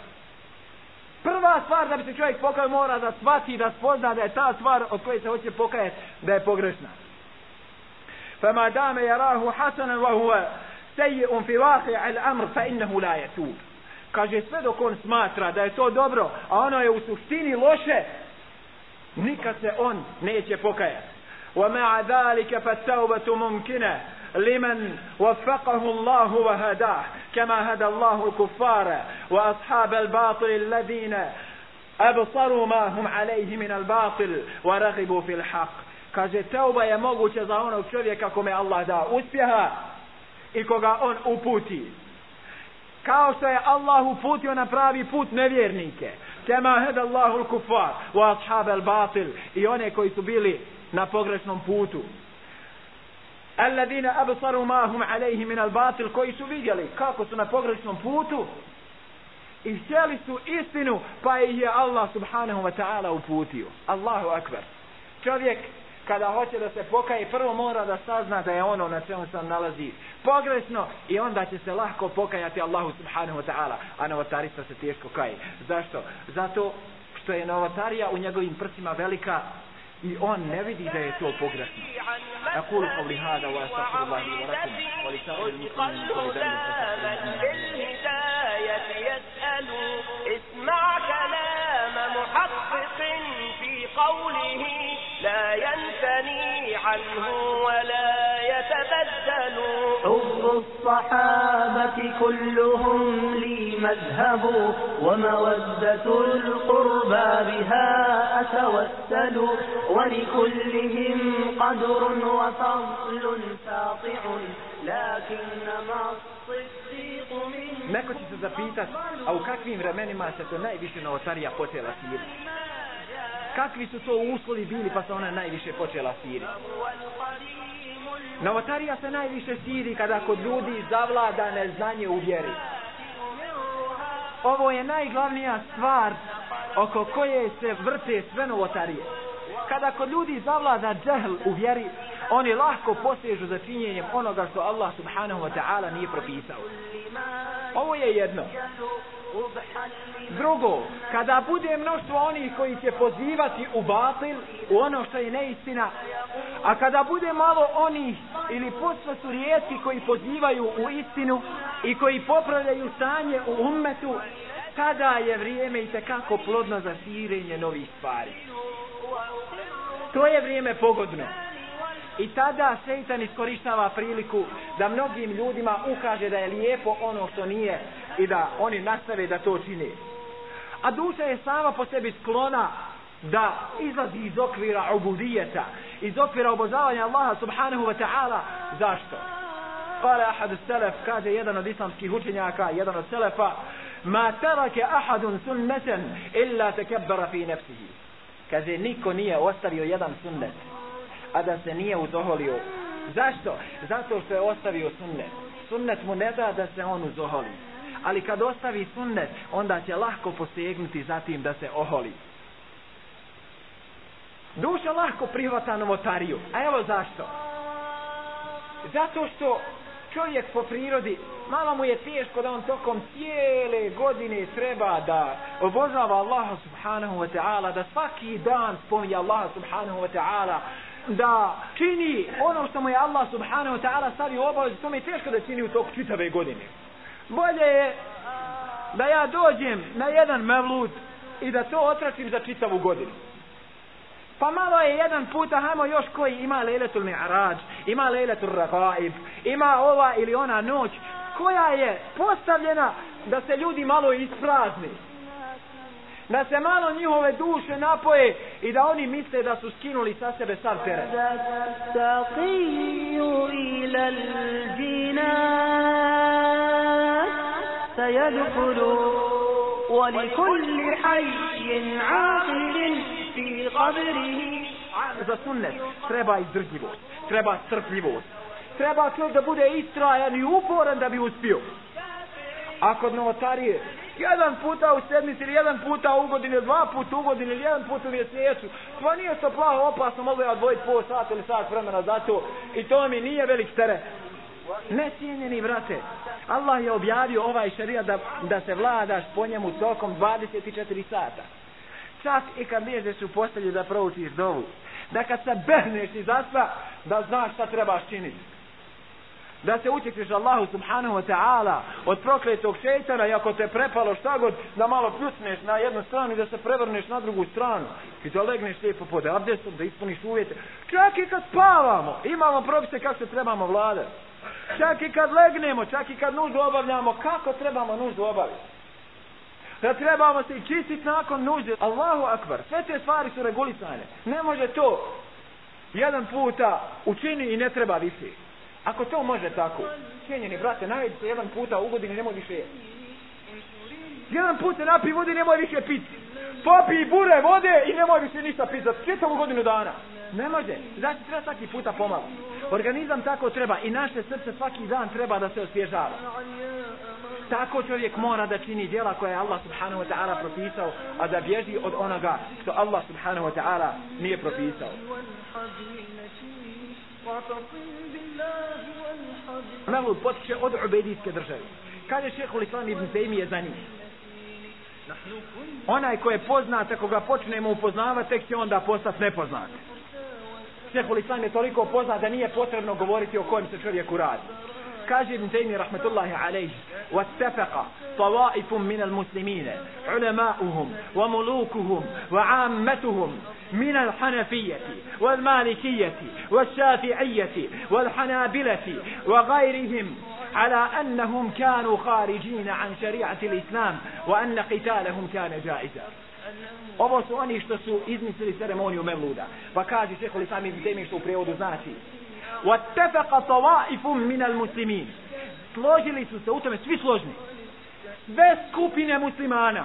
Prva stvar da bi se čovjek pokajao mora da shvati da spozna da je ta stvar od koje se hoće pokajati da je pogrešna. فما دام يراه حسنا وهو سيء في واقع الامر فانه لا يتوب kaže sve dok on smatra da je to dobro a ono je u suštini loše nikad se on neće pokajati ومع ذلك فالتوبة ممكنة لمن وفقه الله وهداه كما هدى الله الكفار وأصحاب الباطل الذين أبصروا ما هم عليه من الباطل ورغبوا في الحق kaže teuba je moguće za onog čovjeka kome Allah da uspjeha i koga on uputi kao što je Allah uputio na pravi put nevjernike kema hed Allahu kufar wa ashab al batil i one koji su bili na pogrešnom putu alladina absaru ma hum alayhi min al batil koji su vidjeli kako su na pogrešnom putu i htjeli su istinu pa ih je Allah subhanahu wa ta'ala uputio Allahu akbar čovjek kada hoće da se pokaje, prvo mora da sazna da je ono na čemu se nalazi pogrešno i onda će se lahko pokajati Allahu subhanahu wa ta'ala, a novotarista se teško kaje. Zašto? Zato što je novotarija u njegovim prsima velika on ne vidi da je to pogrešno. أقول قولي هذا وأستغفر الله لي ولكم ولسائر المسلمين كل ذنب يسأل اسمع كلام محقق في قوله. لا ينثني عنه ولا يتبدل. حب الصحابة كلهم لي مذهب ومودة القربى بها أتوسل ولكلهم قدر وفضل ساطع لكنما الصديق منه Neko će se zapitat, a u kakvim vremenima se to najviše novotarija počela siriti? kakvi su to uslovi bili pa se ona najviše počela siriti. Novotarija se najviše siri kada kod ljudi zavlada neznanje u vjeri. Ovo je najglavnija stvar oko koje se vrte sve novotarije. Kada kod ljudi zavlada džehl u vjeri, oni lahko posežu za činjenjem onoga što Allah subhanahu wa ta'ala nije propisao. Ovo je jedno. Drugo, kada bude mnoštvo onih koji će pozivati u batil, u ono što je neistina, a kada bude malo onih ili posle su rijetki koji pozivaju u istinu i koji popravljaju stanje u ummetu, tada je vrijeme i tekako plodno za širenje novih stvari. To je vrijeme pogodno. I tada šeitan iskorištava priliku da mnogim ljudima ukaže da je lijepo ono što nije i da oni nastave da to čine. A duša je sama po sebi sklona da izlazi iz okvira ubudijeta, iz okvira obožavanja Allaha subhanahu wa ta'ala. Zašto? Kale ahad selef, kaže jedan od islamskih učenjaka, jedan od selefa, ma terake ahadun sunneten illa tekebbara fi nefsihi. Kaže, niko nije ostavio jedan sunnet, a da se nije uzoholio. Zašto? Zato što je ostavio sunnet. Sunnet mu ne da da se on uzoholi ali kad ostavi sunnet, onda će lahko posegnuti za tim da se oholi. Duša lahko prihvata novotariju. A evo zašto? Zato što čovjek po prirodi, malo mu je teško da on tokom cijele godine treba da obožava Allaha subhanahu wa ta'ala, da svaki dan spominje Allaha subhanahu wa ta'ala, da čini ono što mu je Allah subhanahu wa ta'ala stavio obavez, to mi je teško da čini u toku čitave godine bolje je da ja dođem na jedan mevlud i da to otračim za čitavu godinu. Pa malo je jedan puta, hajmo još koji ima lejletul mi'arađ, ima lejletul ragaib, ima ova ili ona noć, koja je postavljena da se ljudi malo isprazni Da se malo njihove duše napoje i da oni misle da su skinuli sa sebe sav teren. Taqiju ila سيدخل ولكل حي عاقل في قبره za sunnet treba izdržljivost, treba strpljivost, treba čovjek da bude istrajan i uporan da bi uspio. A kod novotarije jedan puta u sedmici ili jedan puta u godini, dva puta u godini ili jedan puta u mjesecu. Pa nije to plaho opasno, mogu ja odvojiti pol sat ili sat vremena za to. I to mi nije velik teret. Ne cijenjeni brate, Allah je objavio ovaj šarija da, da se vladaš po njemu tokom 24 sata. Čak i kad liježeš u postelju da proučiš dovu. Da kad se behneš i zaspa, da znaš šta trebaš činiti. Da se utječeš Allahu subhanahu wa ta'ala od prokletog šeitana i ako te prepalo šta god, da malo pljusneš na jednu stranu i da se prevrneš na drugu stranu. I da legneš lijepo pod abdestom, da ispuniš uvjete. Čak i kad spavamo, imamo propise kako se trebamo vladati. Čak i kad legnemo, čak i kad nuždu obavljamo, kako trebamo nuždu obaviti? Da trebamo se čistiti nakon nužde. Allahu akbar. Sve te stvari su regulisane. Ne može to jedan puta učini i ne treba više. Ako to može tako, cijenjeni brate, najedi se jedan puta u godini, nemoj više jesti. Jedan put se napi vode nemoj više piti. Popi bure vode i nemoj više ništa piti za čitavu godinu dana. Ne može. Znači treba svaki puta pomalo. Organizam tako treba i naše srce svaki dan treba da se osvježava. Tako čovjek mora da čini djela koje je Allah subhanahu wa ta'ala propisao, a da bježi od onoga što Allah subhanahu wa ta'ala nije propisao. Mevlud potiče od ubedijske države. Kaže šeho l'Islam ibn Taymi za njih. Onaj ko je poznat, ako ga počnemo upoznavati, tek će onda postati nepoznat. Šehol Islam je toliko poznat da nije potrebno govoriti o kojem se čovjeku radi. Kaže Ibn Taymi rahmetullahi alejhi: "Wattafaqa طوائف من المسلمين علماؤهم وملوكهم وعامتهم من الحنفية والمالكية والشافعية والحنابلة وغيرهم على أنهم كانوا خارجين عن شريعة الإسلام وأن قتالهم كان جائزا Ovo su oni što su izmislili ceremoniju Mevluda. Pa kaže šeho li sami temi što u prijevodu znači. وَاتَّفَقَ طَوَائِفٌ مِنَ الْمُسْلِمِينَ Složili su se u tome, svi složni. Sve skupine muslimana.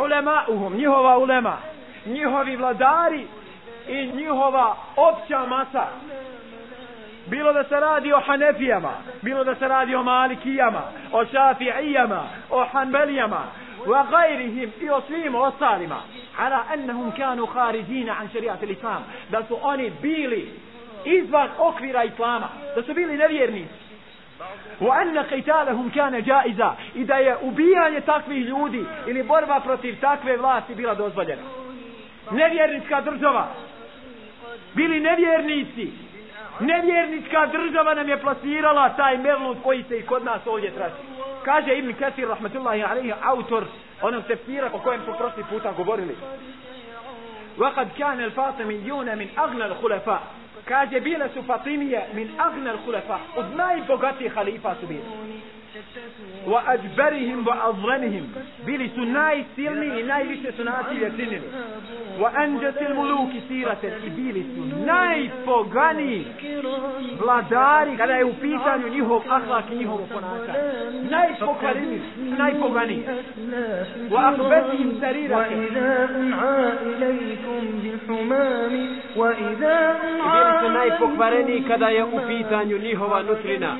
Ulema'uhum, njihova ulema. Njihovi vladari i njihova opća masa. Bilo da se radi o Hanefijama, bilo da se radi o Malikijama, o Šafi'ijama, o Hanbelijama, وغيرهم i o svim ostalima ala annahum kanu kharijina an šarijat islam da su oni bili izvan okvira islama da su bili nevjernici wa anna qitalahum kana jaiza i da je ubijanje takvih ljudi ili borba protiv takve vlasti bila dozvoljena nevjernička država bili nevjernici nevjernička država nam je plasirala taj mevlud koji se i kod nas ovdje traži kaže Ibn Kathir rahmetullahi alaihi autor onog tefsira o kojem su prošli puta govorili وقد كان الفاطميون من أغنى الخلفاء kaže bile su Fatimije min أغنى الخلفاء od najbogatijih halifa su bili وأجبرهم وأظلمهم بلي سناي سيرني إناي ليش سناتي يتنين وأنجت الملوك سيرة بلي سناي pogani vladari kada je u pitanju njihov ahlak i njihovo ponašanje najpokvareni najpogani wa akhbathihim sarira wa idha un'a ilaykum bil humami wa idha un'a najpokvareni kada je u pitanju njihova nutrina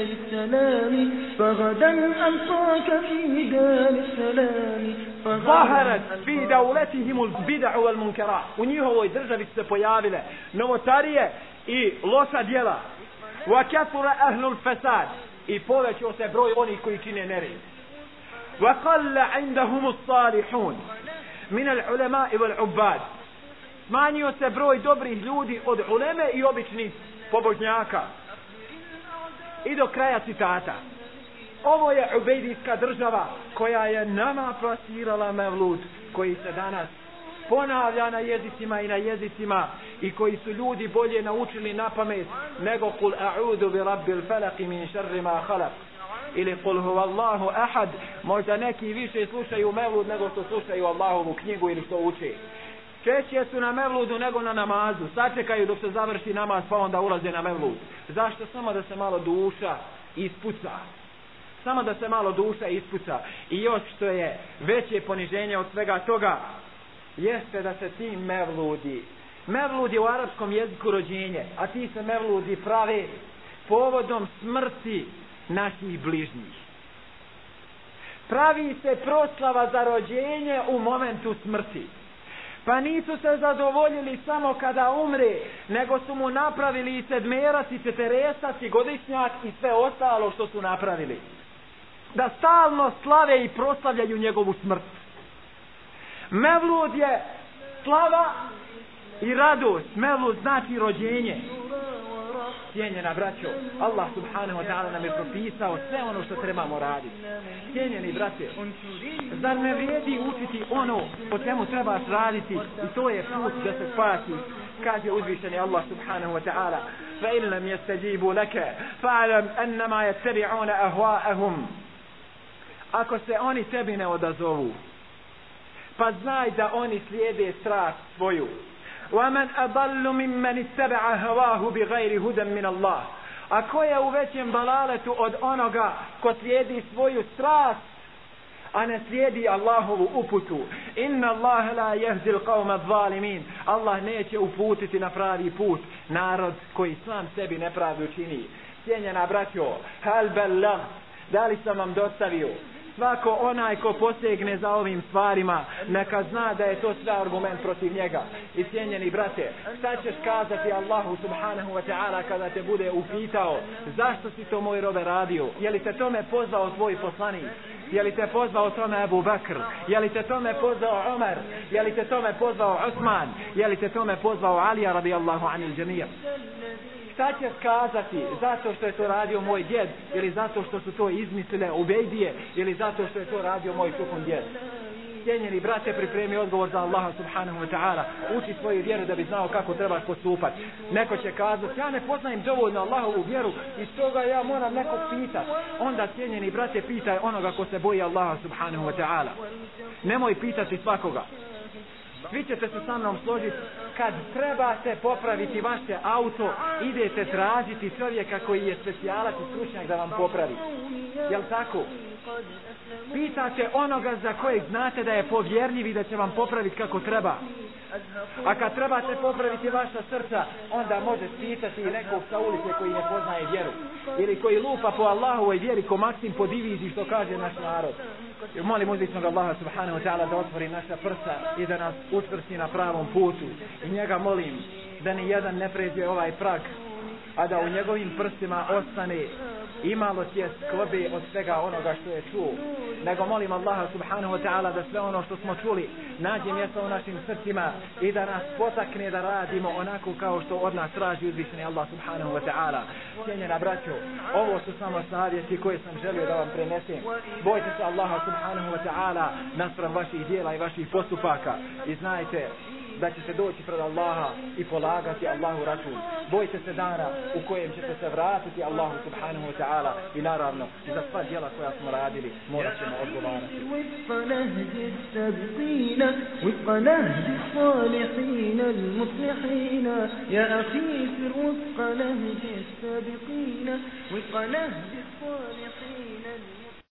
في دار السلام فغدا ألقاك في دار السلام ظهرت في دولتهم البدع والمنكرات u njihovoj državi se pojavile novotarije i loša djela وكثر أهل الفساد i povećao se broj onih koji čine nered وقل عندهم الصالحون من العلماء والعباد smanjio se broj dobrih ljudi od uleme i običnih pobožnjaka i do kraja citata. Ovo je ubejdijska država koja je nama plasirala mevlud koji se danas ponavlja na jezicima i na jezicima i koji su ljudi bolje naučili na pamet nego kul a'udu bi rabbil falak min šarri ma khalaq ili kul huvallahu ahad možda neki više slušaju mevlud nego što slušaju Allahovu knjigu ili što uče. Češće su na mevludu nego na namazu. Sačekaju dok se završi namaz pa onda ulaze na mevlud. Zašto? Samo da se malo duša ispuca. Samo da se malo duša ispuca. I još što je veće poniženje od svega toga, jeste da se ti mevludi. Mevludi u arapskom jeziku rođenje, a ti se mevludi prave povodom smrti naših bližnjih. pravi se proslava za rođenje u momentu smrti. Pa nisu se zadovoljili samo kada umre, nego su mu napravili i sedmerac i četeresac i godišnjak i sve ostalo što su napravili. Da stalno slave i proslavljaju njegovu smrt. Mevlud je slava i radost. Mevlud znači rođenje cijenjena braćo, Allah subhanahu wa ta'ala nam je propisao sve ono što trebamo raditi. Cijenjeni braće, zar ne vrijedi učiti ono o čemu trebaš raditi i to je put da se spasi kaže uzvišeni Allah subhanahu wa ta'ala fa in lam yastajibu laka fa'lam annama yattabi'una ahwa'ahum. Ako se oni tebi ne odazovu pa znaj da oni slijede strast svoju ومن أضل ممن اتبع هواه بغير هدى من الله a ko je u većem balaletu od onoga ko slijedi svoju strast a ne slijedi Allahovu uputu inna Allah la jehzil qavma zalimin Allah neće uputiti na pravi put narod koji sam sebi nepravdu čini cijenjena braćo hal bellah da li sam vam dostavio Svako onaj ko posegne za ovim stvarima, neka zna da je to sve argument protiv njega. I cijenjeni brate, šta ćeš kazati Allahu subhanahu wa ta'ala kada te bude upitao zašto si to moj robe radio? Je li te tome pozvao tvoj poslanik? Je li te pozvao tome Abu Bakr? Je li te tome pozvao Umar? Je li te tome pozvao Osman? Je li te tome pozvao Alija radijallahu anil džemija? Šta će kazati? Zato što je to radio moj djed ili zato što su to izmislile ubejdije ili zato što je to radio moj sukun djed? Cijenjeni brate pripremi odgovor za Allaha subhanahu wa ta'ala. Uči svoju vjeru da bi znao kako treba postupati. Neko će kazati ja ne poznajem dovoljno Allahovu vjeru i toga ja moram nekog pitat. Onda cijenjeni brate pitaj onoga ko se boji Allaha subhanahu wa ta'ala. Nemoj pitati svakoga svi ćete se sa mnom složiti kad trebate popraviti vaše auto idete tražiti čovjeka koji je specijalac i stručnjak da vam popravi. Jel tako? Pitate onoga za kojeg znate da je povjerljiv i da će vam popraviti kako treba. A kad trebate popraviti vaša srca onda može pitati nekog sa ulice koji ne poznaje vjeru. Ili koji lupa po Allahovoj vjeri ko maksim po diviziji što kaže naš narod. I molim uzvišnog Allaha subhanahu wa ta'ala da otvori naša prsa i da nas učvrsti na pravom putu. I njega molim da ni jedan ne pređe ovaj prag, a da u njegovim prstima ostane imalo tje skobe od svega onoga što je čuo. Nego molim Allaha subhanahu wa ta'ala da sve ono što smo čuli nađe mjesto u našim srcima i da nas potakne da radimo onako kao što od nas traži uzvišeni Allah subhanahu wa ta'ala. Cijenjena braćo, ovo su samo savjeti koje sam želio da vam prenesem. Bojte se Allaha subhanahu wa ta'ala naspram vaših dijela i vaših postupaka i znajte da ćete doći pred Allaha i polagati Allahu račun. Bojte se dana u kojem ćete se vratiti Allahu subhanahu wa ta'ala i naravno za sva djela koja smo radili morat ćemo odgovarati. وفق نهج السابقين وفق نهج الصالحين